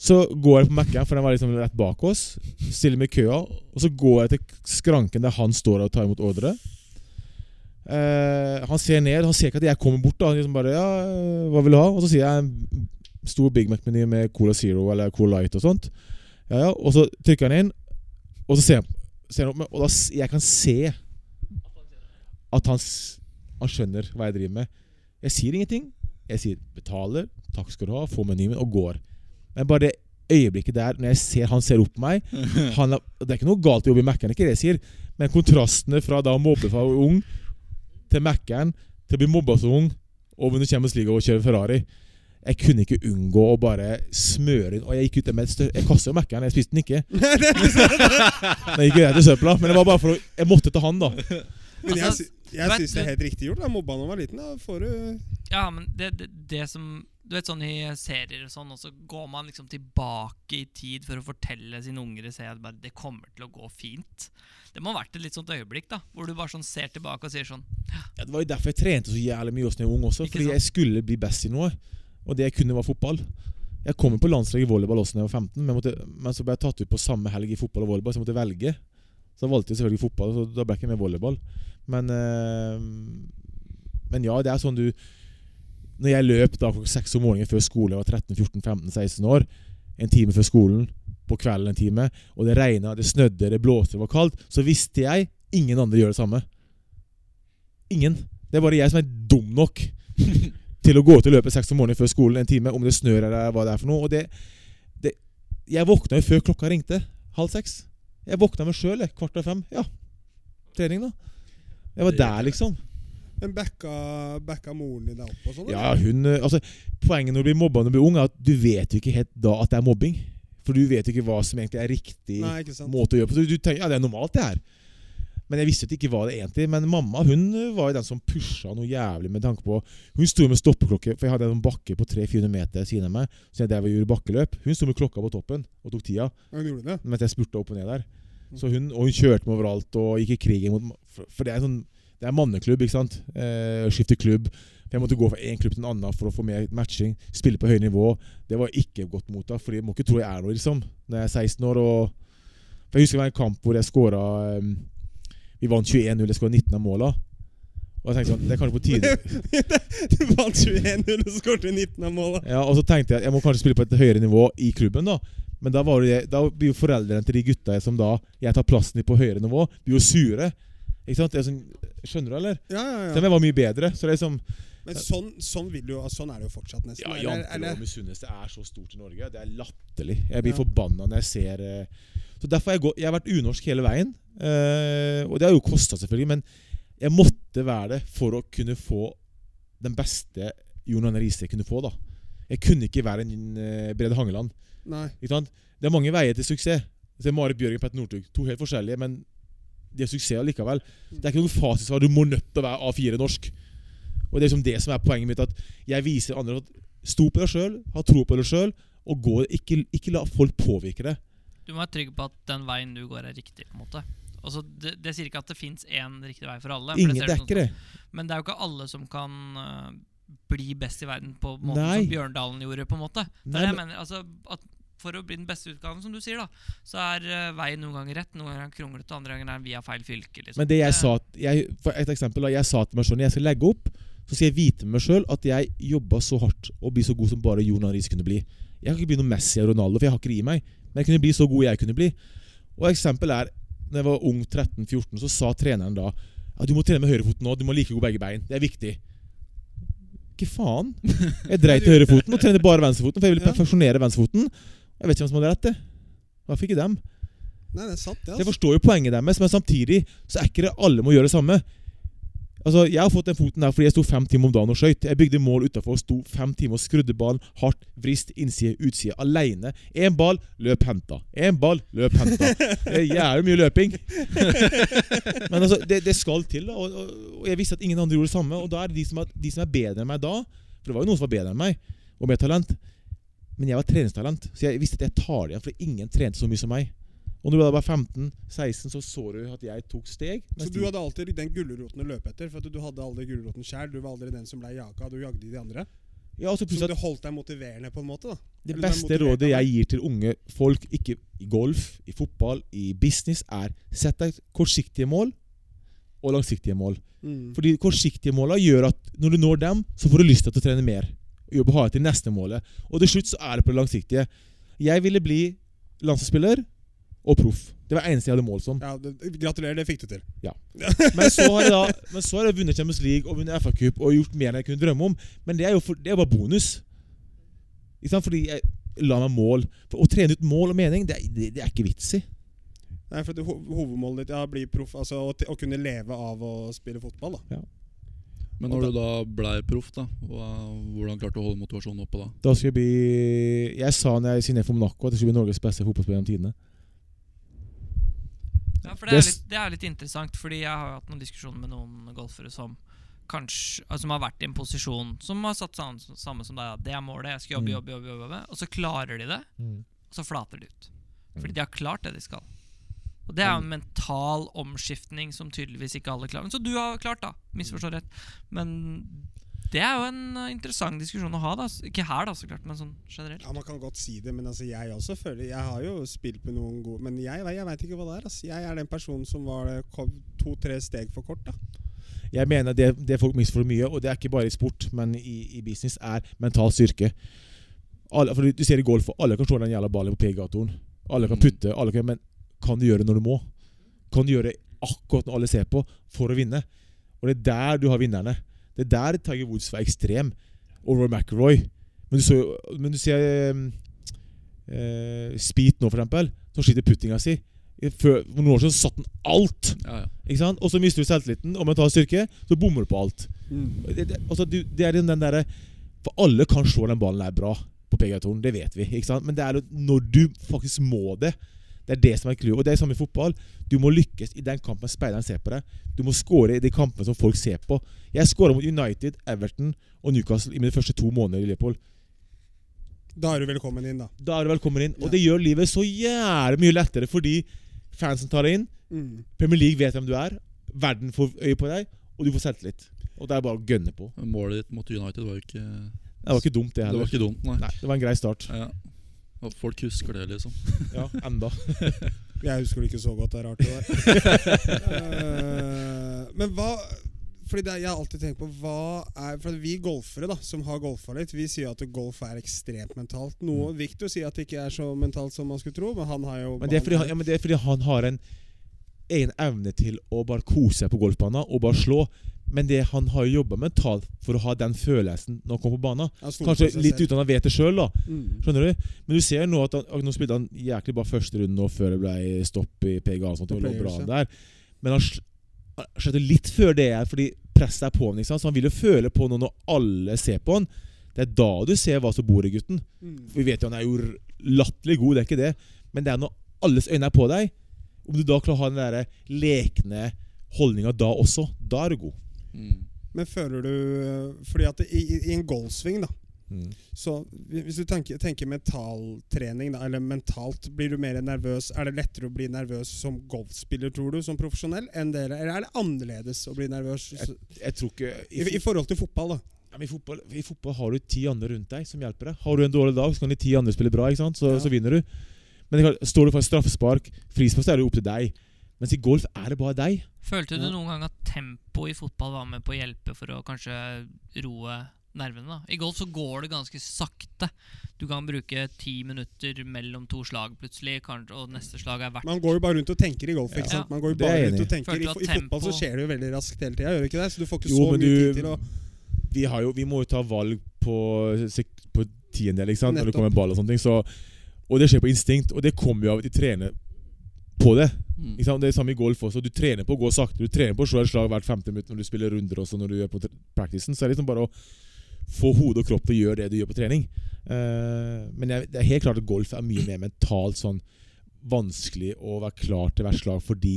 Så går jeg på Mac-en, for den var liksom rett bak oss. Stiller meg i køa. Og så går jeg til skranken der han står og tar imot ordre. Eh, han ser ned, han ser ikke at jeg kommer bort. da Han liksom bare, ja, hva vil du ha? Og så sier jeg en stor Big Mac-meny med Cola Zero eller Cola Light og sånt. Ja, ja, Og så trykker han inn, og så ser han, ser han opp Og da, jeg kan se at han, han skjønner hva jeg driver med. Jeg sier ingenting. Jeg sier betaler, takk skal du ha, får menyen og går. Men bare det øyeblikket der, når jeg ser han ser opp på meg <laughs> han er, Det er ikke noe galt i å jobbe i Mækkern, ikke det jeg sier. Men kontrastene fra da å mobbe fra ung til Mækkern til å bli mobba som ung og vinne Champions League og kjøre Ferrari Jeg kunne ikke unngå å bare smøre inn Og jeg gikk ut med et større Jeg kasta jo Mækkern, jeg spiste den ikke. <laughs> Men jeg gikk rett i søpla. Men det var bare for å Jeg måtte til han, da. <laughs> Men jeg, Altså, jeg syns det er helt riktig gjort. da Mobba når man var liten. Da får du Ja, men det, det, det som Du vet sånn i serier og sånn, og så går man liksom tilbake i tid for å fortelle sine unger se at bare, det kommer til å gå fint. Det må ha vært et litt sånt øyeblikk, da, hvor du bare sånn ser tilbake og sier sånn Ja, det var jo derfor jeg trente så jævlig mye da jeg var ung også. Fordi sånn? jeg skulle bli best i noe. Og det jeg kunne, var fotball. Jeg kom jo på landslaget i volleyball også da jeg var 15, men, måtte, men så ble jeg tatt ut på samme helg i fotball og volleyball, så jeg måtte velge. Så valgte jeg selvfølgelig fotball, så da ble jeg ikke med volleyball. Men, øh, men ja, det er sånn du Når jeg løp da klokka seks om morgenen før skole, jeg var 13-14-15-16 år, en time før skolen, på kvelden en time, og det regna, det snødde, det blåste, det var kaldt, så visste jeg ingen andre gjør det samme. Ingen. Det er bare jeg som er dum nok <laughs> til å gå ut og løpe seks om morgenen før skolen en time, om det snør eller hva det er for noe. Og det, det Jeg våkna jo før klokka ringte. Halv seks. Jeg våkna meg sjøl kvart over fem. Ja, trening, da. Jeg var der, liksom. Men backa, backa moren din deg opp og sånn? Ja, hun eh, Altså, Poenget når du blir mobba når du blir ung, er at du vet jo ikke helt da at det er mobbing. For du vet jo ikke hva som egentlig er riktig Nei, ikke sant. måte å gjøre på. Så du tenker ja, det er normalt, det her. Men jeg visste jo ikke hva det egentlig Men mamma hun var jo den som pusha noe jævlig med tanke på Hun sto med stoppeklokke, for jeg hadde en bakke på 300-400 meter siden av meg. Så jeg drev og gjorde bakkeløp. Hun sto med klokka på toppen og tok tida Hun gjorde det? mens jeg spurta opp og ned der. Så hun, og hun kjørte meg overalt og gikk i krigen mot For, for det er en sånn Det er manneklubb, ikke sant? Eh, skifte klubb. Jeg måtte gå fra én klubb til en annen for å få mer matching. Spille på høyt nivå. Det var ikke godt mottatt, for jeg må ikke tro jeg er noe, liksom. Når jeg er 16 år og For Jeg husker det var en kamp hvor jeg skåra Vi vant 21-0, jeg skåra 19 av måla. Og jeg tenkte sånn Det er kanskje på tide <laughs> Du vant 21-0 og skåret 19 av måla. Ja, Og så tenkte jeg at jeg må kanskje spille på et høyere nivå i klubben. Da Men da, var det, da blir jo foreldrene til de gutta som da jeg tar plassen i på høyere nivå, blir jo sure. Ikke sant? Det sånn, skjønner du, eller? Ja, ja, Selv om ja. jeg var mye bedre. Så det er liksom Men sånn, sånn, jo, sånn er det jo fortsatt, nesten. Ja, Jantelov og misunnelse er så stort i Norge. Det er latterlig. Jeg blir Ja. forbanna når jeg ser eh, Så Derfor har jeg, gått, jeg har vært unorsk hele veien. Uh, og det har jo kosta, selvfølgelig. Men Jeg måtte være det for å kunne få den beste Jon Arne Riise kunne få. da Jeg kunne ikke være en uh, Brede Hangeland. Nei. Ikke sant? Det er mange veier til suksess. Se Marit Bjørgen og Petter Northug. To helt forskjellige, men de er suksess likevel. Det er ikke noe fasitsvar. Du må nødt til å være A4 norsk. Og det er liksom det som er poenget mitt. At jeg viser andre at stå på deg sjøl, ha tro på deg sjøl, og gå, ikke, ikke la folk påvirke deg. Du må være trygg på at den veien du går, er riktig. på en måte Altså, det, det sier ikke at det fins én riktig vei for alle. for Ingen det er sånn det. Men det er jo ikke alle som kan uh, bli best i verden på måten Nei. som Bjørndalen gjorde. på en måte Det Nei, er det jeg mener, altså at For å bli den beste utgaven, som du sier, da så er uh, veien noen ganger rett, noen ganger er kronglete, andre ganger er via feil fylke. Liksom. Men det jeg sa jeg, For et eksempel da, Jeg sa til meg sjøl Når jeg skal legge opp Så skal jeg vite med meg selv At jeg jobbet så hardt Og bli så god som bare Jon Aris kunne bli. Jeg kan ikke bli noe Messi og Ronaldo For jeg har ikke det i meg Men jeg kunne bli så god jeg kunne bli. Og eksempel er Når jeg var ung 13-14 Så sa treneren da at du må trene med høyrefoten nå Du må like god begge bein Det er viktig. Ikke faen? <laughs> Jeg dreit i høyrefoten Og trente bare venstrefoten For jeg ville perfeksjonere venstrefoten Jeg vet ikke hvem som hadde rett det Hvorfor ikke dem? Nei, det er sant, det. altså. jeg forstår jo poenget deres, men samtidig så er ikke det alle må gjøre det samme. Altså, Jeg har fått den foten der fordi jeg sto fem timer om dagen og skøyt. Jeg bygde mål utafor, sto fem timer og skrudde ballen hardt, vrist, innside, utside, aleine. Én ball, løp henta. Én ball, løp henta. Det er jævlig mye løping. <laughs> Men altså, det, det skal til, da. Og, og, og jeg visste at ingen andre gjorde det samme. Og da er det de som er, de som er bedre enn meg da For det var jo noen som var bedre enn meg, og med talent. Men jeg var treningstalent, så jeg visste at jeg tar det igjen, for ingen trente så mye som meg. Og når du var 15-16, så så du at jeg tok steg. Så du hadde alltid den gulroten å løpe etter? For du hadde aldri gulroten sjæl. Du var aldri den som ble jaka, du jagde de andre. ja, så Så det holdt deg motiverende, på en måte? da Det beste rådet jeg gir til unge folk, ikke i golf, i fotball, i business, er sett deg kortsiktige mål og langsiktige mål. Mm. Fordi kortsiktige måla gjør at når du når dem, så får du lyst til å trene mer. Jobbe hardere til neste målet. Og til slutt så er det på det langsiktige. Jeg ville bli landslagsspiller og proff. Det var det eneste jeg hadde mål som. Ja, det, gratulerer, det fikk du til. <laughs> Men så har jeg da Men så har jeg vunnet Champions League og vunnet FA-cup og gjort mer enn jeg kunne drømme om. Men det er jo for, det er bare bonus. Ikke sant? Fordi jeg la meg mål. For Å trene ut mål og mening, det, det, det er ikke vits i. Nei, for Hovedmålet ditt er å bli proff, altså å, å kunne leve av å spille fotball. da Men når du da blei proff, da hvordan klarte du å holde motivasjonen oppe da? Da skal jeg bli Jeg sa når jeg signerte for Monaco at jeg skulle bli Norges beste fotballspiller gjennom tidene. Ja, for det er, litt, det er litt interessant, fordi jeg har hatt noen diskusjoner med noen golfere som kanskje altså, Som har vært i en posisjon som har satt samme, samme som deg. Det er målet, jeg skal jobbe, Mm. jobbe, jobbe, jobbe, jobbe. Og så klarer de det, og så flater de ut. Fordi de har klart det de skal. Og det er jo en mental omskiftning som tydeligvis ikke alle klarer. Så du har klart, da. Misforstå rett. Men det er jo en eh, interessant diskusjon å ha. da Ikke her, da, så klart, men sånn generelt. Ja, Man kan godt si det, men altså jeg også føler Jeg har jo spilt med noen gode Men jeg, jeg veit ikke hva det er. Altså. Jeg er den personen som var to-tre steg for kort. da Jeg mener det, det folk misforstår mye, og det er ikke bare i sport, men i, i business, er mental styrke. Alle, for du, du ser i golf, alle kan slå den jævla ballen på PGA-toren. Alle kan Mm. putte, alle kan, men kan du gjøre når du må? Kan du gjøre akkurat når alle ser på, for å vinne? Og det er der du har vinnerne. Det er der Tiger Woods var ekstrem. Og Roy McIlroy. Men du, så, men du ser eh, eh, Speed nå, for eksempel, som sliter puttinga si. Før, for noen år siden satt den alt. Ja, ja. Ikke sant? Og så mister du selvtilliten og mental styrke, så bommer du på alt. Mm. Det, det, altså, du, det er den den der, For alle kan slå den ballen er bra på PGA-toren, det vet vi. ikke sant? Men det er når du faktisk må det. Det er det som er clouet. Og det er samme i fotball. Du må lykkes i den kampen speideren ser på deg. Du må score i de kampene som folk ser på. Jeg skåra mot United, Everton og Newcastle i mine første to måneder i Liverpool. Da er du velkommen inn, da. Da er du velkommen inn. Ja. Og det gjør livet så jævlig mye lettere fordi fansen tar deg inn. Mm. Premier League vet hvem du er. Verden får øye på deg, og du får selvtillit. Og det er bare å gønne på. Men Målet ditt mot United var jo ikke Det var ikke dumt, det heller. Det var ikke dumt, nei. Nei, det var en grei start. Ja. Og folk husker det, liksom. Ja, enda. <laughs> Jeg husker det ikke så godt. Det er rart, det der. <laughs> Eh, men hva fordi det, Jeg har alltid tenkt på hva er For Vi golfere da som har golfa litt, Vi sier at golf er ekstremt mentalt. Noe Victor sier at det ikke er så mentalt som man skulle tro, men han har jo Men det er fordi han, ja, men det er fordi han har en egen evne til å bare kose seg på golfbanen og bare slå. Men det han har jobba mentalt for å ha den følelsen når han kommer på banen. han Kanskje litt uten uten han vet det sjøl. Mm. Skjønner du? Men du ser nå at han, nå spilte han jæklig bra første runde nå før det ble stopp i PGA. og sånt, og lå bra der. Men han, skjønner litt før det er fordi presset er på ham. Så han vil jo føle på noe når alle ser på han. Det er da du ser hva som bor i gutten. Mm. Vi vet jo han er jo latterlig god, det er ikke det. Men det er når alles øyne er på deg. Om du da klarer å ha den der lekne holdninga da også, da er du god. Mm. Men føler du eh, Fordi at i, i, en golfsving, da Mm. Så hvis du tenker, tenker mentaltrening, da, eller mentalt, blir du mer nervøs? Er det lettere å bli nervøs som golfspiller, tror du, som profesjonell, enn dere? Eller er det annerledes å bli nervøs Jeg, jeg tror ikke i, i forhold til fotball, da? I, fotball, I fotball har du ti andre rundt deg som hjelper deg. Har du en dårlig dag, så kan de ti andre spille bra? Så, Ja. så vinner du. Men står du for straffespark, frispark, så er det opp til deg. Mens i golf er det bare deg. Følte du Ja. noen gang at tempo i fotball var med på å hjelpe for å kanskje roe nervene? da? I golf så går det ganske sakte. Du kan bruke ti minutter mellom to slag plutselig, og neste slag er verdt Man går jo bare rundt og tenker i golf. ikke Ja. sant? Man går jo bare rundt og tenker I, I fotball så skjer det jo veldig raskt hele tida, gjør det ikke det? Så du får ikke Jo, så mye du- tid til å Vi, har jo, vi må jo ta valg på, på tiendedel ikke sant? når det kommer ball. Og sånne ting så, Og det skjer på instinkt, og det kommer jo av at de trener på det. Mm. Ikke sant? Det er samme i golf også. Du trener på å gå sakte. Du trener på å slå et slag hvert 50 minutt når du spiller runder også når du gjør på practicen. Så er liksom bare å få hode og kropp til å gjøre det du gjør på trening. Uh, men jeg, det er helt klart at golf er mye mer mentalt sånn vanskelig å være klar til hvert slag fordi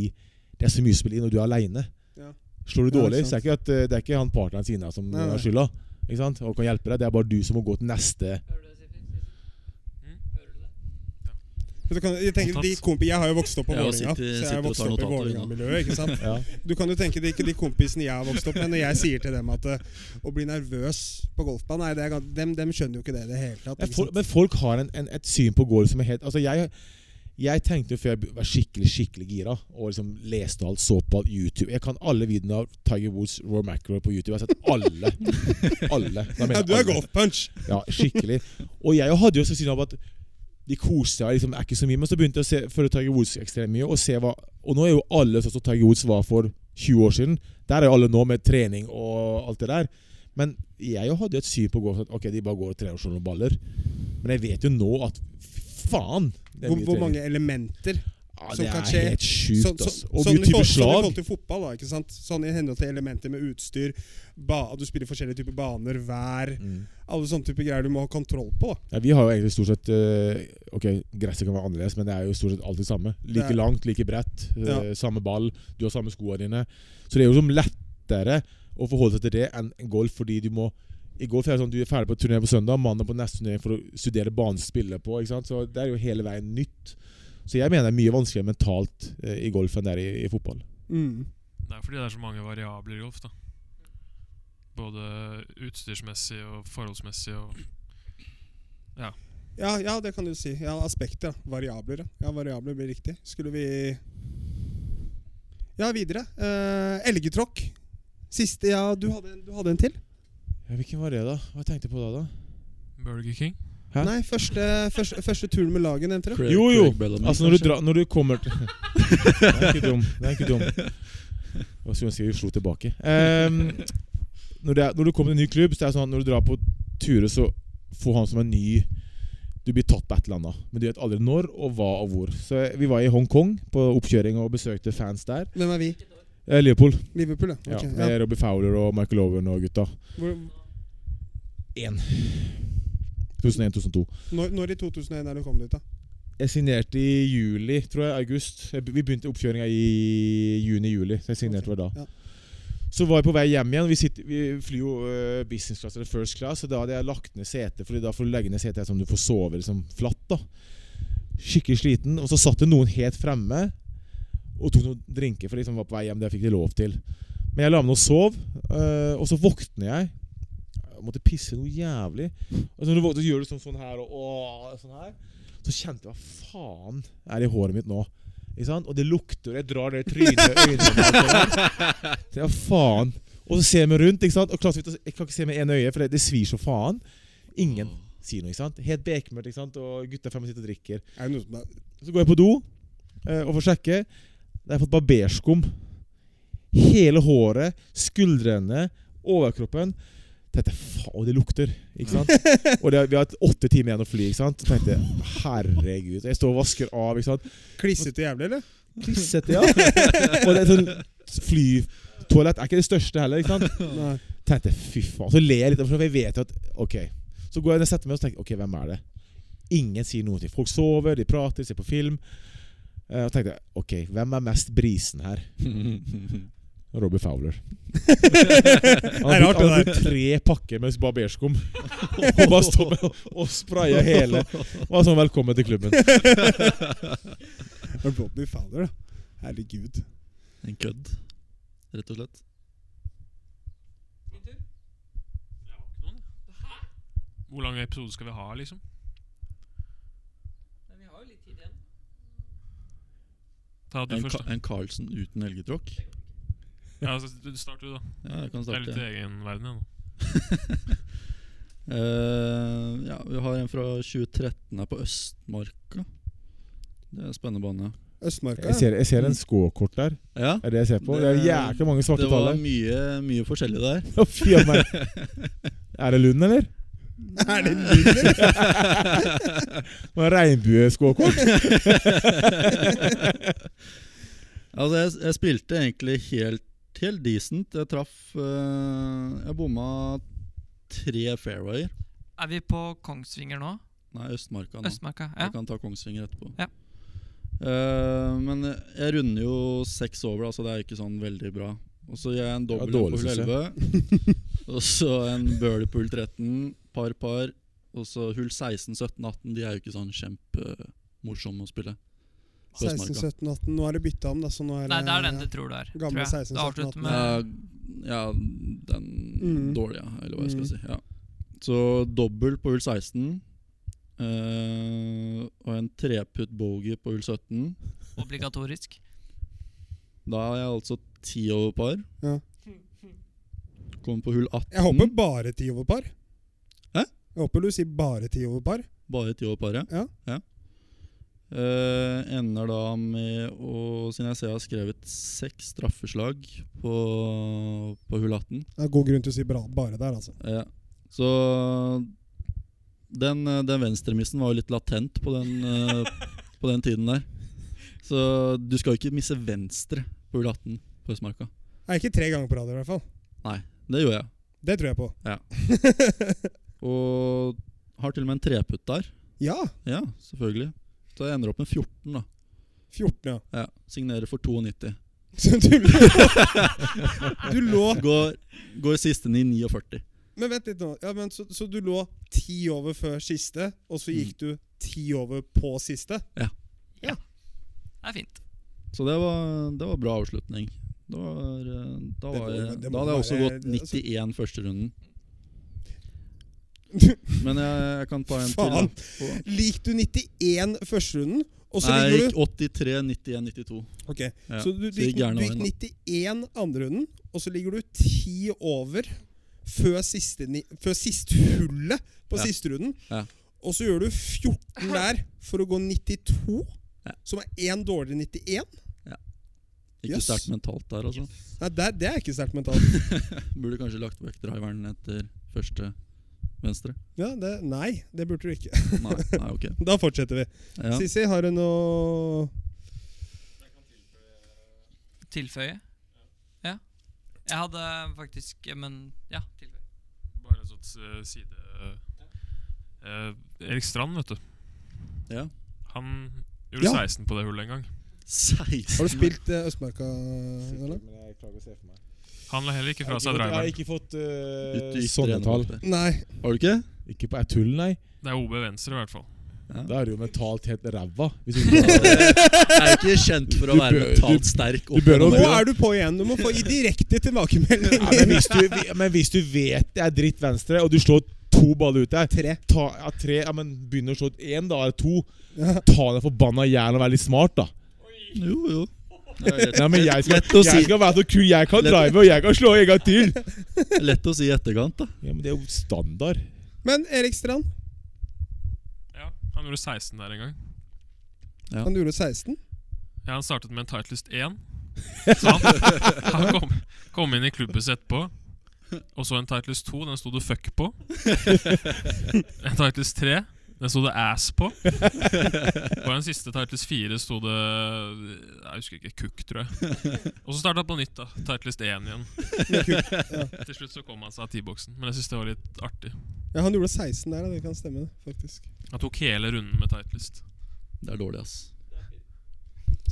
det er så mye spill i når du er aleine. Ja. Slår du Ja, dårlig, sant. så er det ikke, at, eh, det er ikke han partneren sine som Nei, nei. har skylda. Ikke sant? Og kan hjelpe deg. Det er bare du som må gå til neste Men du kan, jeg, tenker, de kompi, jeg har jo vokst opp på Ja, Vålerenga, så jeg og vokst opp i Vålerenga-miljøet. ikke sant? ja. Du kan jo tenke de, de kompisene jeg har vokst opp med, når jeg sier til dem at eh, å bli nervøs på golfbanen nei, det er, dem, dem skjønner jo ikke det i det hele tatt. Men for, folk, men folk har en, en, et syn på golf som er helt Altså jeg jeg tenkte jo før jeg var skikkelig skikkelig gira og liksom leste alt, så på alt YouTube Jeg kan alle videoene av Tiger Woods, Roar McIlroy på YouTube. Jeg har sett alle. <laughs> alle. Ja, du er golfpunch! Ja, skikkelig. Og jeg hadde jo så syn av at de koste seg liksom, er ikke så mye. Men så begynte jeg å se, følge Tiger Woods ekstremt mye. Og, se hva, og nå er jo alle sånn som Tiger Woods var for 20 år siden. Der er jo alle nå med trening og alt det der. Men jeg hadde jo et syn på golf at ok, de bare går og trener og baller. Men jeg vet jo nå at faen er Hvor, hvor mange elementer ja, som Det kan er skje? helt sjukt, Sånn, sånn, Og sånn, mye i slag. sånn i forhold til fotball, da, ikke sant? Sånn i henhold til elementer med utstyr, ba, du spiller forskjellige typer baner, vær Mm. Alle sånne typer greier du må ha kontroll på. Ja, vi har jo egentlig stort sett eh, Ok, gresset kan være annerledes, men det er jo stort sett alltid samme. Like ja. langt, like bredt, eh, Ja. samme ball, du har samme skoene dine. Så det er jo som lettere å forholde seg til det enn enn golf, fordi du må I golf er det sånn du er ferdig på turné på søndag, mandag på neste turnering for å studere banen på. ikke sant? Så det er jo hele veien nytt. Så jeg mener det er mye vanskeligere mentalt eh, i golf enn det er i, i fotball. Mm. Det er fordi det er så mange variabler i golf. da Både utstyrsmessig og forholdsmessig. og Ja, ja, det kan du si. Ja, Aspekter. Variabler. ja. Ja, variabler blir riktig. Skulle vi Ja, videre. Uh, Elgetråkk. Siste Ja, du hadde, en- du hadde en til? Ja, hvilken var det, da? Hva tenkte jeg på da? da? Burger King. Hæ? Nei, første, første, første turen med laget, nevnte du? Jo, jo. Bellamy, Altså, når du, dra, når du kommer til <laughs> Det er ikke dum. Det er ikke dum. Jeg skulle ønske vi slo tilbake. Um, når, det er, når du kommer til en ny klubb, så er det sånn at når du drar på turer, så får han som er ny Du blir tatt på et eller annet, men du vet aldri når og hva og hvor. Så Vi var i Hongkong på oppkjøring og besøkte fans der. Hvem er vi? Eh, Liverpool. Liverpool, ja. Ja, med ja. Robbie Fowler og Michael Owen og gutta. Hvor, 1. 2001-2002. når, når i 2001 er du kommet dit, da? Jeg signerte i juli, tror jeg. August. Vi begynte oppkjøringa i juni-juli. Så jeg signerte okay. var da. ja. Så var jeg på vei hjem igjen. Vi, sitter, vi flyr jo eh, business class eller first class, og da hadde jeg lagt ned setet. Fordi da får du legge ned setet sånn du får sove liksom flatt. da Skikkelig sliten. Og så satt det noen helt fremme og tok noen drinker, for de som var på vei hjem. Det fikk de lov til. Men jeg la meg ned og sov, eh, og så våkner jeg. Måtte pisse noe jævlig. Og så når du våkner, så gjør du sånn, sånn her og sånn her. Så kjente jeg hva faen er i håret mitt nå. Ikke sant? Og det lukter, og jeg drar det i trynet, øynene der. <laughs> Så jeg, faen. Og så ser jeg meg rundt, ikke sant? og klart, jeg kan ikke se med ene øye, for det, det svir så faen. Ingen sier noe. ikke sant? Helt bekmørkt, ikke sant? og gutta fem sitter og drikker. Er er Så går jeg på do eh, og får sjekke. Da har jeg fått barberskum. Hele håret, skuldrene, overkroppen. Tenkte jeg, faen, det lukter. ikke sant? <laughs> Og det, vi har åtte timer igjen å fly. ikke sant? Så tenkte jeg, herregud. Jeg står og vasker av. ikke sant? klissete jævlig, eller? Klissete, ja. Og det er sånn Flytoalett er ikke det største heller. ikke sant? Nei. tenkte fy faen. Så ler jeg litt, for jeg vet jo at Ok. Så går jeg ned og setter meg og tenker ok, hvem er det? Ingen sier noe. til. Folk sover, de prater, ser på film. Eh, Og tenkte jeg, ok, hvem er mest brisen her? <laughs> Robbie Fowler. <laughs> Han har brukt- tre pakker med barberskum. <laughs> og bare stå med og spraye hele. Var sånn 'velkommen til klubben'. <laughs> Robbie Fowler, da. Herregud. En kødd, rett og slett. Hvor lang episode skal vi ha, liksom? Vi har jo litt tid igjen. Ta du En, først. Ka en Carlsen uten elgetråkk? Ja, altså, du- start du, da. Ja, jeg kan Det er litt starte. i egen verden jeg, <laughs> nå. uh, ja, vi har en fra 2013 her på Østmarka. Det er en spennende bane. Østmarka. Jeg ser, jeg ser en skåkort der. Ja, Er det jeg ser på? Det er jækla mange svarte det var mye, mye forskjellig der. <laughs> Er det Lund, eller? Er det <laughs> Lund, Det var Regnbueskåkort. Altså, jeg, jeg spilte egentlig helt, helt decent. Jeg traff eh, Jeg bomma tre fairwayer. Er vi på Kongsvinger nå? Nei, Østmarka nå. Østmarka? Ja. Jeg kan ta Kongsvinger etterpå. Ja. Uh, men jeg runder jo seks over, altså så det er ikke sånn veldig bra. Og så gjør jeg en dobbel på hull synes 11. <laughs> og så en birdie på hull 13. Par, par. Og så hull 16, 17, 18. De er jo ikke sånn kjempemorsomme å spille. På 16, Østmarka. 17, 18. Nå er det bytta om, da. Så nå er Nei, det er den du tror det er. Gamle tror jeg. 16, Det avslutter 17, med Ja, ja, den Mm. dårlige, eller hva jeg skal Mm. si. Ja. Så dobbel på hull 16. Uh, og en treputt bogey på hull 17. obligatorisk. Da er jeg altså ti over par. Ja. Kommer på hull 18. Jeg håper bare ti over par. Hæ? Jeg håper du sier bare ti over par. Bare ti over par, ja Ja. Eh, ender da med å Siden jeg ser jeg har skrevet seks straffeslag på, på hull 18. Det er god grunn til å si bra, bare der, altså. Ja. Så den, den venstremissen var jo litt latent på den, uh, på den tiden der. Så du skal jo ikke misse venstre på hull 18 på Østmarka. Nei, ikke tre ganger på rad, i hvert fall. Nei, det gjorde jeg. Det tror jeg på. <laughs> Og har til og med en treputt der. Ja! Ja, selvfølgelig. Så jeg ender opp med 14, da. 14, ja. Ja, Signerer for 92. <laughs> Du lå <laughs> Du lå Går, går siste i 49. Men vent litt nå. Ja, men så, så du lå ti over før siste, og så Mm. gikk du ti over på siste? Ja Det er fint. Så det var, det var bra avslutning. Det var, eh, da, Det må- det må da hadde jeg også gått 91 første runden. <laughs> Men jeg, jeg kan ta en Faen. til. Lik du 91 førsterunden, og så Nei, jeg gikk du 83, 91, 92. Ok, Ja, Så du, du, gikk du gikk 91 andrerunden, og så ligger du 10 over før siste, ni- før siste hullet på Ja. siste runden. Ja. Og så gjør du 14 der for å gå 92, Ja. som er én dårligere enn 91. Ikke Yes. sterkt mentalt der, altså. Nei, det, det er ikke sterkt mentalt. <laughs> Burde kanskje lagt vekk driveren etter første venstre. Ja, det, nei, det burde du ikke. Nei, nei ok. <laughs> Da fortsetter vi. Ja. Sissi, har du noe Tilføye? Ja. Jeg hadde faktisk Men ja, tilføye. Bare en sånn eh, side eh, Erik Strand, vet du. ja. Han gjorde Ja. 16 på det hullet en gang. 16. Har du spilt eh, Østmarka? Eller? Han la heller ikke fra Jeg har ikke fått uh, sånne tall. Nei. Har du ikke? Ikke på tull, nei. Det er OB venstre, i hvert fall. Ja. Da er du jo mentalt helt ræva. Hvis du <laughs> ikke har Jeg er ikke kjent for å Du være bør- mentalt du- sterk. du bør Nå er du på igjen. Du må få i direkte tilbakemelding. ja, men, hvis du, men hvis du vet det er dritt venstre, og du slår to baller ut der Tre. ta, ja, tre, ja, men Begynner å slå én, da. er det to. Ta den forbanna jævelen og være litt smart, da. Jo, jo. Ja, men jeg skal, jeg skal være så kul. Jeg kan Lett- drive, og jeg kan slå en gang til. <laughs> Lett å si i etterkant, da. Ja, Men det er jo standard. Men Erik Strand, Ja, Han gjorde 16 der en gang. Ja. han gjorde 16. Ja, Han startet med en Titleist 1. Så han, <laughs> han kom, kom inn i klubbhuset etterpå. Og så en Titleist 2. Den sto det 'fuck' på. <laughs> En Titleist 3. Den sto det 'ass' på. <laughs> På den siste Titles 4 sto det Jeg husker ikke. Cook, tror jeg. Og så starta på nytt, da. Titles 1 igjen. Til slutt så kom han seg av T-boksen. Men jeg syns det var litt artig. Ja, Han gjorde 16 der, da. det kan stemme, faktisk. Han tok hele runden med Titleist. Det er dårlig, ass.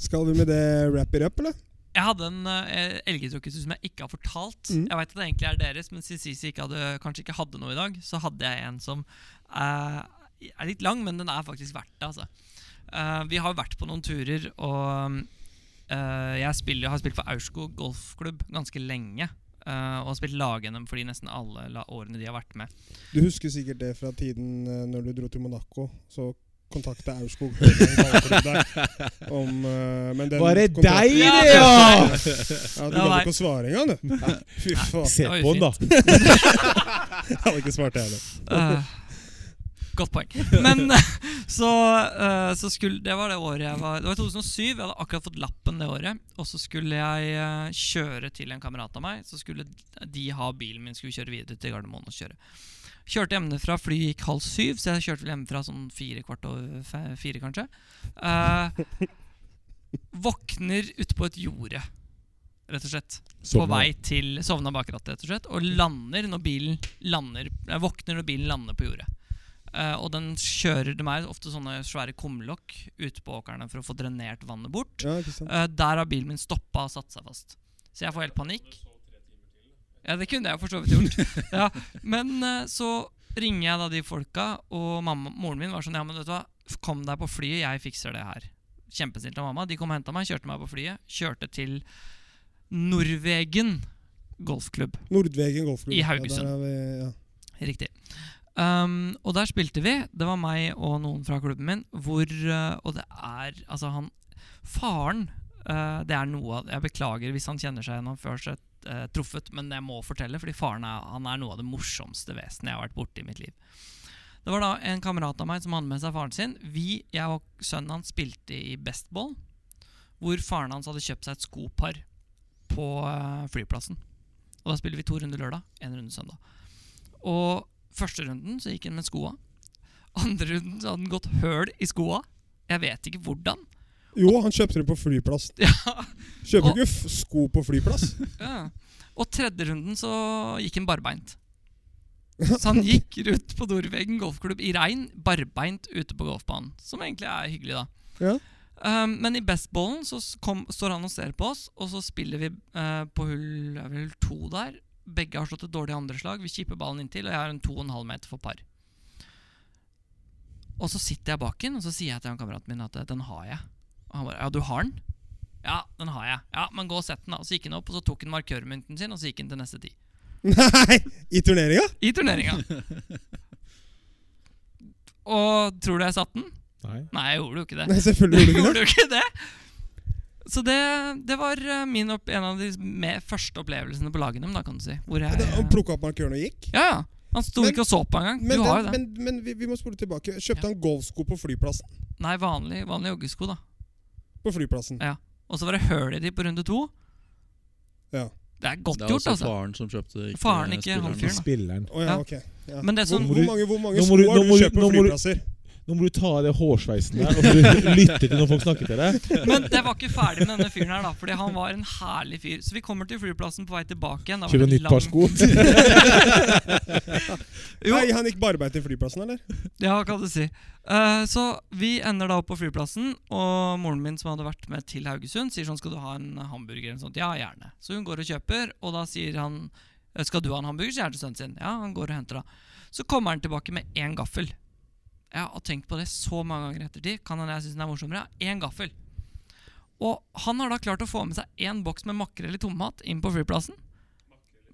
Skal vi med det wrap it up, eller? Jeg hadde en uh, elgetråkkestur som jeg ikke har fortalt. Mm. Jeg vet at det egentlig er deres, men siden Sisi ikke hadde, kanskje ikke hadde noe i dag, så hadde jeg en som eh, er litt lang, men den er faktisk verdt det. Altså. Uh, vi har vært på noen turer, og uh, jeg spiller, har spilt for Aurskog golfklubb ganske lenge. Uh, og har spilt lag-NM for de nesten alle årene de har vært med. Du husker sikkert det fra tiden uh, når du dro til Monaco. Så kontakta Aurskog om uh, men den Var det deg, det, ja? Ja, <laughs> Du gadd ikke å svare engang, du. Fy faen. Se på den, da. <laughs> Jeg hadde ikke svart, jeg heller. Godt poeng. <laughs> Men eh, så, eh, så skulle Det var det året jeg var Det var 2007. Jeg hadde akkurat fått lappen det året. Og så skulle jeg eh, kjøre til en kamerat av meg. Så skulle de ha bilen min, skulle kjøre videre til Gardermoen og kjøre. Kjørte hjemmefra, flyet gikk halv syv, så jeg kjørte vel hjemmefra sånn fire kvart over fire, kanskje. Uh, våkner ute på et jorde, rett og slett. På vei til Sovna bak rattet, rett og slett. Og lander når bilen lander Jeg våkner når bilen lander på jordet. Eh, og den kjører Det er ofte sånne svære kumlokk ute på åkrene for å få drenert vannet bort. Ja? Eh, der har bilen min stoppa og satt seg fast. Så jeg får helt panikk. Ja, det kunne jeg for så vidt gjort. <laughs> ja, men uh, så ringer jeg da de folka, og mamma, moren min var sånn Ja, men vet du hva, kom deg på flyet, jeg fikser det her. Kjempesnilt av mamma. De kom og henta meg, kjørte meg på flyet. Kjørte til Norvegen golfklubb. Nordvegen golfklubb. I Haugesund. Ja, vi, ja. Riktig. Um, og der spilte vi. Det var meg og noen fra klubben min. Hvor uh, Og det er Altså, han Faren uh, Det er noe av Jeg beklager hvis han kjenner seg igjen og føler seg uh, truffet, men jeg må fortelle, fordi faren er, han er noe av det morsomste vesenet jeg har vært borti i mitt liv. Det var da en kamerat av meg som hadde med seg faren sin. Vi, jeg og sønnen hans spilte i bestball, hvor faren hans hadde kjøpt seg et skopar på flyplassen. Og da spiller vi to runder lørdag, én runde søndag. Og første runden så gikk han med skoa. Andre runden så hadde han gått høl i skoa. Jeg vet ikke hvordan. Jo, han kjøpte det på flyplass. Ja, Kjøper Og- ikke sko på flyplass. <laughs> ja. Og tredje runden så gikk han barbeint. Så han gikk rundt på Dorveggen golfklubb i regn, barbeint ute på golfbanen. Som egentlig er hyggelig, da. Ja. Um, men i bestballen så kom, står han og ser på oss, og så spiller vi uh, på hull, hull to der. Begge har slått et dårlig andreslag. Vi kipper ballen inntil, og jeg har en 2,5 meter for par. Og så sitter jeg bak den, og så sier jeg til han kameraten min at den har jeg. Og han bare Ja, du har den? Ja, den har jeg. Ja, men gå og sett den, da. Så gikk han opp, og så tok han markørmynten sin, og så gikk han til neste tid. <laughs> Nei! I turneringa? I turneringa. <laughs> og tror du jeg satte den? Nei. Nei, jeg gjorde jo ikke det. Nei, selvfølgelig gjorde du ikke <laughs> det. Så det, det var eh, min opp, en av de første opplevelsene på laget dem, da, kan du si. Hvor jeg, Han plukka opp markøren og gikk? ja, ja. Han sto Men- ikke og så på engang. Men, Du har jo den, det. men, men vi, vi må spole tilbake. Kjøpte Ja. han golfsko på flyplassen? Nei, vanlig, vanlig joggesko, da. På flyplassen. Ja. Og så var det høl i de på runde to. Ja. Det er godt Det er gjort, altså altså. faren som kjøpte ikke Faren, ikke spilleren. han fyren. da. Spilleren. Å ja, ok. Ja. Men det hvor, hvor mange, hvor mange sko har du kjøpt på flyplasser? Nå må du ta av det hårsveisen der, og <laughs> lytte til når folk snakker til deg. Men det var ikke ferdig med denne fyren her, da. Fordi han var en herlig fyr. Så vi kommer til flyplassen på vei tilbake igjen. Kjøper nytt par sko. <laughs> <laughs> Nei, han gikk barbeint til flyplassen, eller? Ja, hva kan du si. Uh, så vi ender da opp på flyplassen, og moren min som hadde vært med til Haugesund, sier sånn Skal du ha en hamburger? eller noe sånt? Ja, gjerne. Så hun går og kjøper, og da sier han «Eh, Skal du ha en hamburger? sier han til sønnen sin. Ja, han går og henter da. Så kommer han tilbake med én gaffel. Jeg har tenkt på det så mange ganger etter ettertid. Kan hende jeg syns den er morsommere. Én gaffel. Og han har da klart å få med seg én boks med makrell i tomat inn på flyplassen.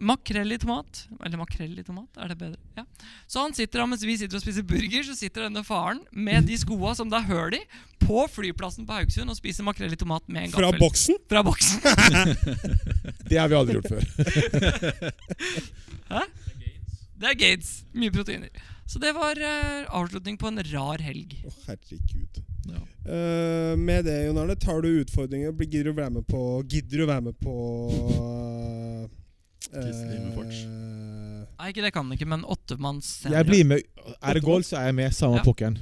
Makrell i tomat. Eller makrell i tomat, er det bedre? Ja. Så han sitter da, mens vi sitter og spiser burger, så sitter denne faren med de skoa som det er høl i, på flyplassen på Haugesund og spiser makrell i tomat med en Fra gaffel. boksen? Fra boksen. <laughs> <laughs> Det har vi aldri gjort før. Det er Gates. Mye proteiner. Så det var uh, avslutning på en rar helg. Å, herregud. Ja. Uh, med det, Jon Arne, tar du utfordringer? Blir- Gidder du være med på Gidder du være med på uh. Nei, ikke det kan du ikke, men åttemanns Jeg blir med. Er det goal, så er jeg med. Samme Ja. pokkeren.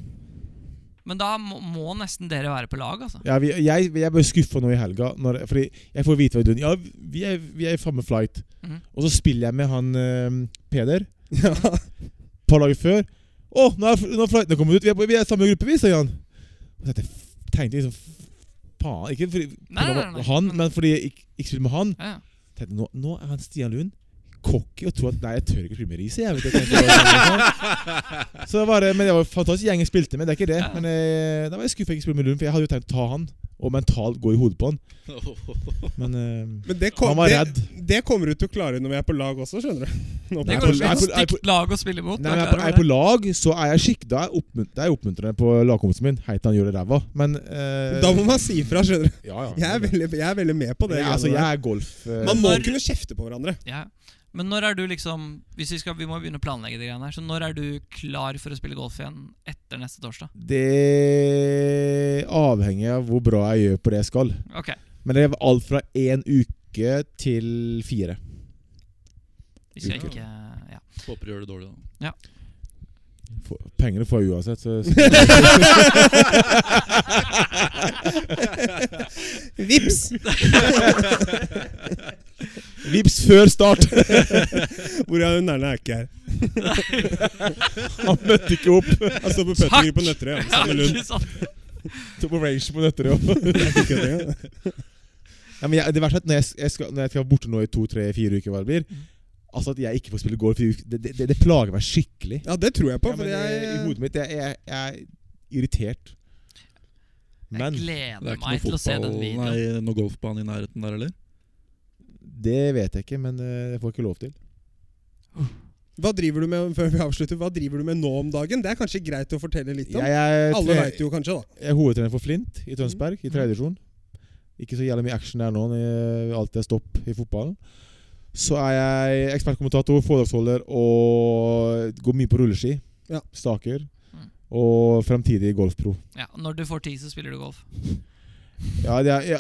Men da må, må nesten dere være på lag, altså. Ja, vi, jeg, jeg ble skuffa nå i helga. Når, fordi jeg får vite hva du Ja, vi er, vi er i samme flight. Mhm. Og så spiller jeg med han uh, Peder <laughs> Ja. Par dager før. 'Å, nå er, nå er flightene kommet ut! Vi er, på- vi er i samme gruppe, vi', sier han. Og jeg tenkte liksom Faen. Ikke fordi Nei, nei, nei, han, men fordi jeg ikke, ikke spiller med han. Ja. tenkte, nå, nå er han Stian Lund cocky og tro at Nei, jeg tør ikke å spille med Riise. Jeg vet, jeg <laughs> så det var sånn, liksom. Så det, men det var en fantastisk gjeng jeg spilte med. Det er ikke det. Men eh, da var jeg skuffa jeg ikke spille med Lund, for jeg hadde jo tenkt å ta han og mentalt gå i hodet på han. <laughs> Men eh, Men det, kom, Han var det, redd. det kommer du til å klare når vi er på lag også, skjønner du. Nå Det er går på- ikke er på- stygt lag å spille mot. Nei, men jeg, er, på, jeg er på lag, så er jeg skikk Da er jeg oppmunt- det er oppmuntrende på lagkompisen min. Heit han gjør det ræva. Men eh, Da må man si ifra, skjønner du. ja, ja. Jeg er veldig, jeg er veldig med på det. jeg, altså, greiene jeg der. er golf... eh, Man må Når- kunne kjefte på hverandre. Ja. Men når er du liksom Hvis Vi skal, vi må begynne å planlegge de greiene her Så når er du klar for å spille golf igjen etter neste torsdag? det avhenger av hvor bra jeg gjør på det jeg skal. Ok, Men det er alt fra én uke til fire. vi skal Uker. ikke ja. Håper du gjør det dårlig, da. Få- Pengene får jeg uansett. Så, Vips! <laughs> <laughs> Vips før start! <laughs> Hvor er hun er ikke her? Han møtte ikke opp. Han står på Pøttinger på Nøtterøy. Ja, sammen med Lund. Ikke? Sto på range på Nøtterøy. <laughs> Ja, men jeg, det verste er at når jeg, jeg, skal, når jeg skal være borte nå i to, tre, fire uker, hva det blir Mm. Altså at jeg ikke får spille golf i uke, det, det, det plager meg skikkelig. Ja, det tror jeg på. Ja, For men, eh, I hodet mitt jeg, jeg, jeg er irritert. Jeg Men jeg gleder er meg til å se den videoen. nei, noe golfbane i nærheten der, eller? Det vet jeg ikke, men eh, jeg får ikke lov til. hva driver du med før vi avslutter, hva driver du med nå om dagen? Det er kanskje greit å fortelle litt om. Jeg, jeg, Alle vet veit jo kanskje, da. Jeg er hovedtrener for Flint i Tønsberg, i Mhm. tredje. Ikke så jævlig mye action der nå, når jeg- alt er stopp i fotballen. Så er jeg ekspertkommentator, foredragsholder og går mye på rulleski. Ja. Staker. Mm. Og fremtidig golfpro. Ja, når du får tid, så spiller du golf. <laughs> Ja, det er, ja.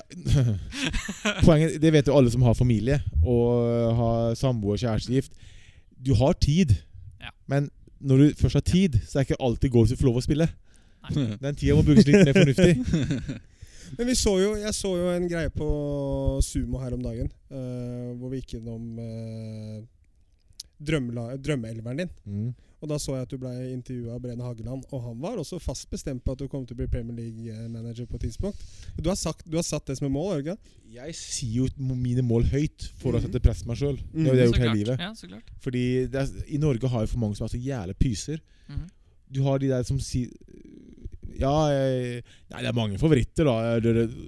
<laughs> Poenget, det vet jo alle som har familie og har samboer, kjærestegift. Du har tid, Ja. men når du først har tid, så er det ikke alltid golf du får lov å spille. Nei. <laughs> Den tida må brukes litt mer fornuftig. <laughs> Men vi så jo, jeg så jo en greie på Sumo her om dagen, uh, hvor vi gikk innom uh, drømmeelveren din. Mm. Og da så jeg at du ble intervjua av Brene Hageland, og han var også fast bestemt på at du kom til å bli Premier League-manager på et tidspunkt. Du har, sagt, du har satt det som et mål, har du ikke? Jeg sier jo mine mål høyt for å Mhm. sette press på meg sjøl. Det er jo det jeg har gjort hele livet. Ja, så klart. Fordi det er, I Norge har jo for mange som er så jævla pyser. Mm. Du har de der som sier Ja, jeg, nei, det er mange favoritter, da.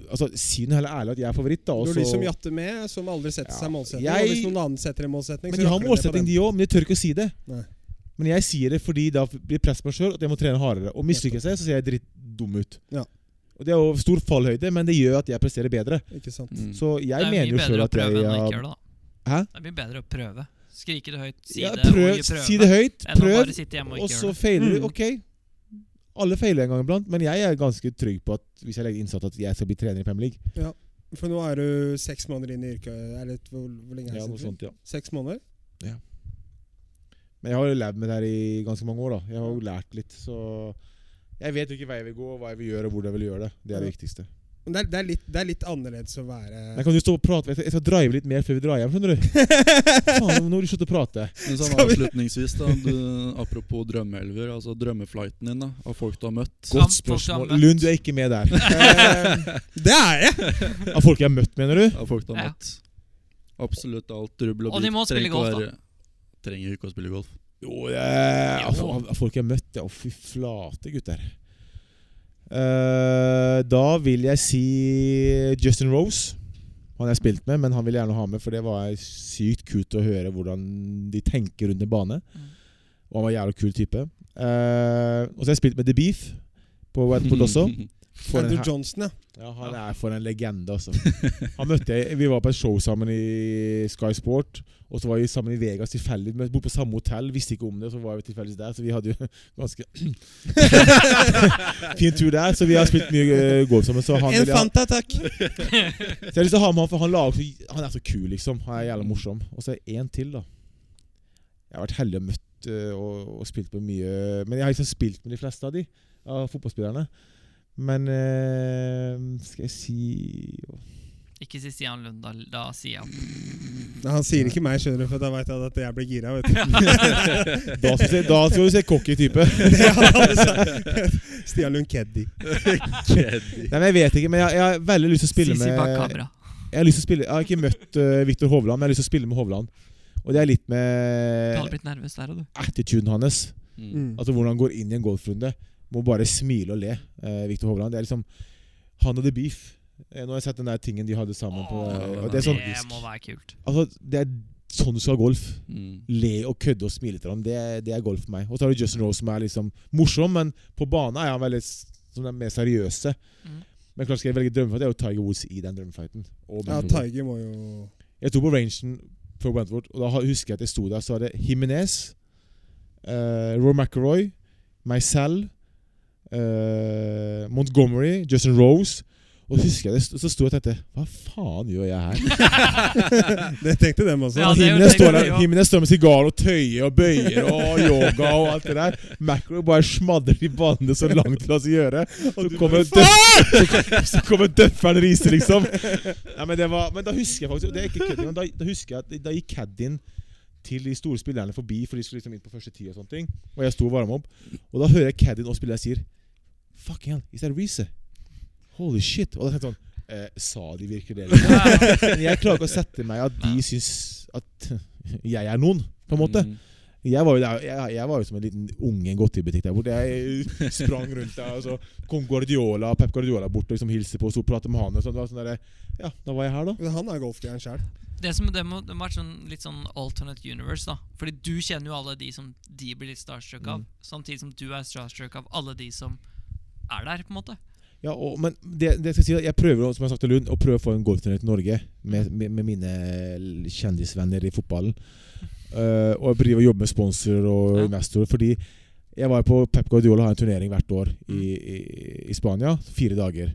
Altså, Si noe heller ærlig at jeg er favoritt, da. Du er har de som jatter med, som aldri setter Ja, seg målsetning. jeg- Og hvis noen annen setter en målsetning, Men så de har målsetting, de òg, men de tør ikke å si det. Nei. Men jeg sier det fordi da blir press på meg sjøl at jeg må trene hardere. Og mislykkes jeg, så ser jeg dritt dum ut. Ja. Og Det er jo stor fallhøyde, men det gjør at jeg presterer bedre. Ikke sant? Mm. Så jeg det er mener mye jo bedre sjøl å at jeg prøve enn å ikke gjøre det. da Hæ? Det er mye bedre å prøve. Skrike det høyt, si Ja, det, prøv, det, prøve. si det høyt, prøv, og og så feiler du. Mm. Ok, alle feiler en gang iblant, men jeg er ganske trygg på at hvis jeg legger innsats at jeg skal bli trener i Premier League. For nå er du seks måneder inn i yrket. Eller hvor, hvor lenge er det Ja, noe sånt, ja. Seks måneder? Men jeg har jo levd med det her i ganske mange år. da Jeg har jo lært litt, så jeg vet jo ikke hva jeg vil gå, hva jeg vil gjøre, og hvordan jeg vil gjøre det. Det er det Ja. viktigste. Men det er, det, er litt, det er litt annerledes å være Jeg kan jo stå og prate? Jeg skal- Jeg skal drive litt mer før vi drar hjem, skjønner du. <laughs> Faen, nå har du slutte å prate. Men sånn avslutningsvis, da du, apropos drømmeelver, altså drømmeflighten din, da, av folk du har møtt. Godt spørsmål. Lund, du er ikke med der. Eh, Det er jeg! Av folk jeg har møtt, mener du? Av folk du har Ja. møtt. Absolutt alt rubbel og Og de må spille golf, da. Trenger ikke å spille golf. Jo, yeah. av, av folk jeg har møtt. Ja, å, fy flate, gutter. Uh, da vil jeg si Justin Rose. Han har jeg spilt med, men han vil jeg gjerne ha med, for det var sykt kult å høre hvordan de tenker rundt en bane. Mm. Og han var en jævla kul type. Uh, og så har jeg spilt med The Beef på Wetport også. <laughs> For Andrew her- Johnson, ja. Ja, han er for en legende, altså. <laughs> Han møtte jeg Vi var på et show sammen i Sky Sport. Og så var vi sammen i Vegas tilfeldig. Vi bodde på samme hotell, visste ikke om det. Så var vi tilfeldigvis der, så vi hadde jo <clears throat> ganske <clears throat> fin tur der. Så vi har spilt mye eh, golf sammen. Så han En Fanta, takk! <laughs> så jeg har lyst til å ha med han, for han, lager, han er så kul, liksom. Han er jævla morsom. Og så er én til, da. Jeg har vært heldig og møtt eh, og, og spilt på mye Men jeg har liksom spilt med de fleste av de Av fotballspillerne. Men eh, skal jeg si Ikke si Stian Lund, da, da sier jeg. Nei, Han sier ikke meg, skjønner du, for da veit han at jeg blir gira. vet du <laughs> Da skal du se, da skal du se cocky type. <laughs> Stian Lund Keddy. Nei, men Jeg vet ikke, men jeg, jeg har veldig lyst til å spille Sisi med bak kamera. Jeg har lyst til å spille Jeg har ikke møtt uh, Viktor Hovland, men jeg har lyst til å spille med Hovland. Og det er litt Du hadde blitt nervøs der, og du. attituden hans. Mm. Mm. Altså hvordan han går inn i en golfrunde. Må bare smile og le. Eh, Viktor Hovland. Det er liksom Han og The Beef. Eh, Nå har jeg sett den der tingen de hadde sammen. på, Åh, og det er sånn det må være kult. Altså, det er sånn du skal ha golf. Mm. Le og kødde og smile til ham. Det, det er golf for meg. Og så har du Justin Rose, som er liksom morsom, men på banen er han veldig som den mer seriøse. Mm. Men klart skal jeg velge drømmefight, det er jo Tiger Woods i den drømmefighten. Ja, Tiger må jo Jeg sto på rangen for Brentford, og da husker jeg at jeg sto der. Så var det Jimenez, uh, Roy McIlroy, meg selv, eh, Montgomery, Justin Rose. Og så husker jeg det, så sto jeg og tenkte Hva faen gjør jeg her? <laughs> Det tenkte dem også. Ja, jo står, der, står med sigar og tøye og bøyer og yoga og alt det der. Macro bare smadrer de ballene så langt til oss å gjøre. Så kommer, så, kommer døfferen riser, liksom. Ja, men, det var, men da husker jeg faktisk Det er ikke kødding, men da, da husker jeg at da gikk caddien til de store spillerne forbi, for de skulle liksom inn på første ti og sånne ting. Og jeg sto og varma opp. Og da hører jeg caddien og spilleren sier Fucking hell, is that Riise? Holy shit. Og da tenkte jeg sånn eh, Sa de virkelig det? liksom? Men jeg klarer ikke å sette meg at de syns at jeg er noen, på en måte. Mm. Jeg var, jo der, jeg, jeg var jo som en liten unge i en godteributikk der borte. Jeg sprang rundt der, og så kom Guardiola, Pep Guardiola bort og liksom hilste på og sto og pratet med han. Og sånt. Det var sånn der, ja, da var jeg her, da. Men Han er golfstjerne sjøl. Det, som, det, må, det må være sånn, litt sånn alternate universe, da. Fordi du kjenner jo alle de som de blir litt starstruck av. Mm. Samtidig som du er starstruck av alle de som er der, på en måte. Ja, og, men det, det skal jeg si, jeg prøver som jeg har sagt til Lund, å prøve å få en golfturnering til Norge med, med, med mine kjendisvenner i fotballen. Uh, <laughs> og jeg driver og jobber med sponsorer og Ja. investorer. Fordi jeg var på Pep Guardiola har en turnering hvert år i, Mm. i, i Spania. Fire dager.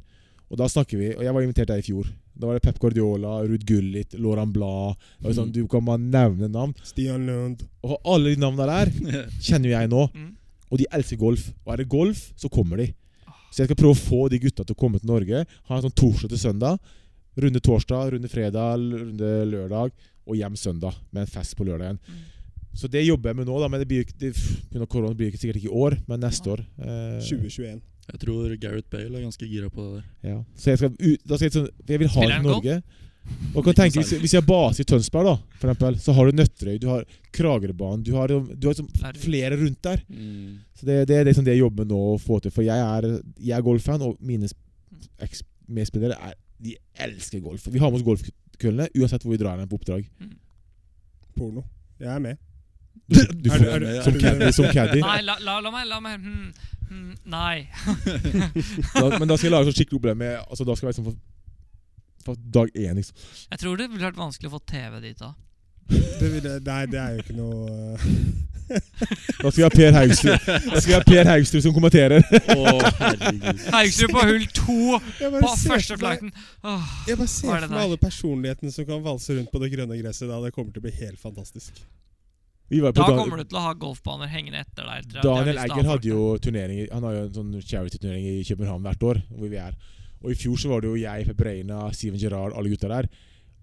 Og da snakker vi Og jeg var invitert der i fjor. Da var det Pep Guardiola, Ruud Gullit, Laurent Blad. Sånn, Mm. Du kan bare nevne navn. Stian Lund. Og alle de navnene der <laughs> kjenner jo jeg nå. Mm. Og de elsker golf. Og er det golf, så kommer de. Så jeg skal prøve å få de gutta til å komme til Norge. Ha en sånn torsdag til søndag. Runde torsdag, runde fredag, runde lørdag. Og hjem søndag, med en fest på lørdagen. Mm. Så det jobber jeg med nå, da. Men det blir, det, på korona blir det ikke sikkert ikke i år, men neste år. Eh, 2021. Jeg tror Gareth Bale er ganske gira på det der. Ja. Så jeg skal ut, da skal jeg, jeg vil ha Spiller han i Norge. Og kan tenke, hvis, hvis jeg har base i Tønsberg, da, for eksempel, så har du Nøtterøy, du har Kragerøbanen, du har, du har liksom flere rundt der. Mm. Så det, det er liksom det jeg jobber med nå å få til. For jeg er, jeg er golffan, og mine sp- medspillere er, de elsker golf. Vi har med oss golfkøllene uansett hvor vi drar hen på oppdrag. Porno. Jeg er med. Du, du Er du- er du- som caddy. Som caddy. Nei, la, la, la meg, la meg hmm, hmm, Nei. Da, men da skal jeg lage sånn skikkelig opplegg med altså, Da skal jeg liksom få fra dag én, liksom. Jeg tror det ville vært vanskelig å få TV dit da. Det, ville, nei, det er jo ikke noe <laughs> Da skal jeg ha Per Haugstrud Da skal jeg ha Per Haugstrud som kommenterer. Oh, Haugstrud på hull to på første flighten. Oh, jeg bare ser er for meg der? alle personlighetene som kan valse rundt på det grønne gresset da. Det kommer til å bli helt fantastisk. Vi var på Da kommer du til å ha golfbaner hengende etter deg. Daniel Egger hadde jo turnering Han har jo en sånn charity-turnering i København hvert år. Hvor vi er Og i fjor så var det jo jeg, Pep Reina, Steven Gerrard, alle gutta der.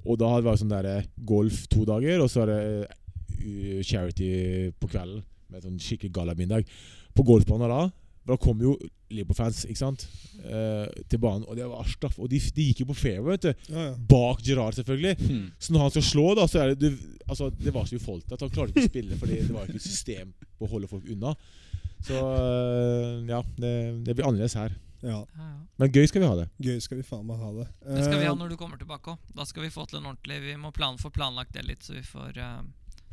Og da var det sånn der golf to dager, og så var det uh, charity på kvelden. Med sånn skikkelig gallamiddag. På golfbanen da Da kom jo Liverpool-fans ikke sant Eh, til banen, og det var straff. Og de, de gikk jo på fairway, vet du. Ja, ja. Bak Gerrard, selvfølgelig. Hmm. Så når han skal slå, da, så er det du, altså, Det var så ufolkelig at han klarte ikke å spille, fordi det var ikke et system på å holde folk unna. Så øh, ja, det, det blir annerledes her. Ja. Ja, ja. Men gøy skal vi ha det. Gøy skal vi faen meg ha det. Det skal vi ha Eh, når du kommer tilbake òg. Da skal vi få til en ordentlig Vi må plan, få planlagt det litt, så vi får uh,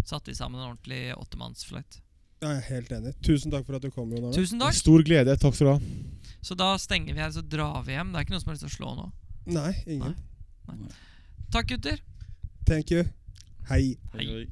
satt i sammen en ordentlig åttemannsfløyt. Ja, jeg er helt enig. Tusen takk for at du kom, Jon Arne. Tusen takk! Stor glede. Takk skal du ha. Så da stenger vi her, så drar vi hjem. Det er ikke noen som har lyst til å slå nå. Nei, ingen. Takk, gutter. Thank you. Hei. Hei.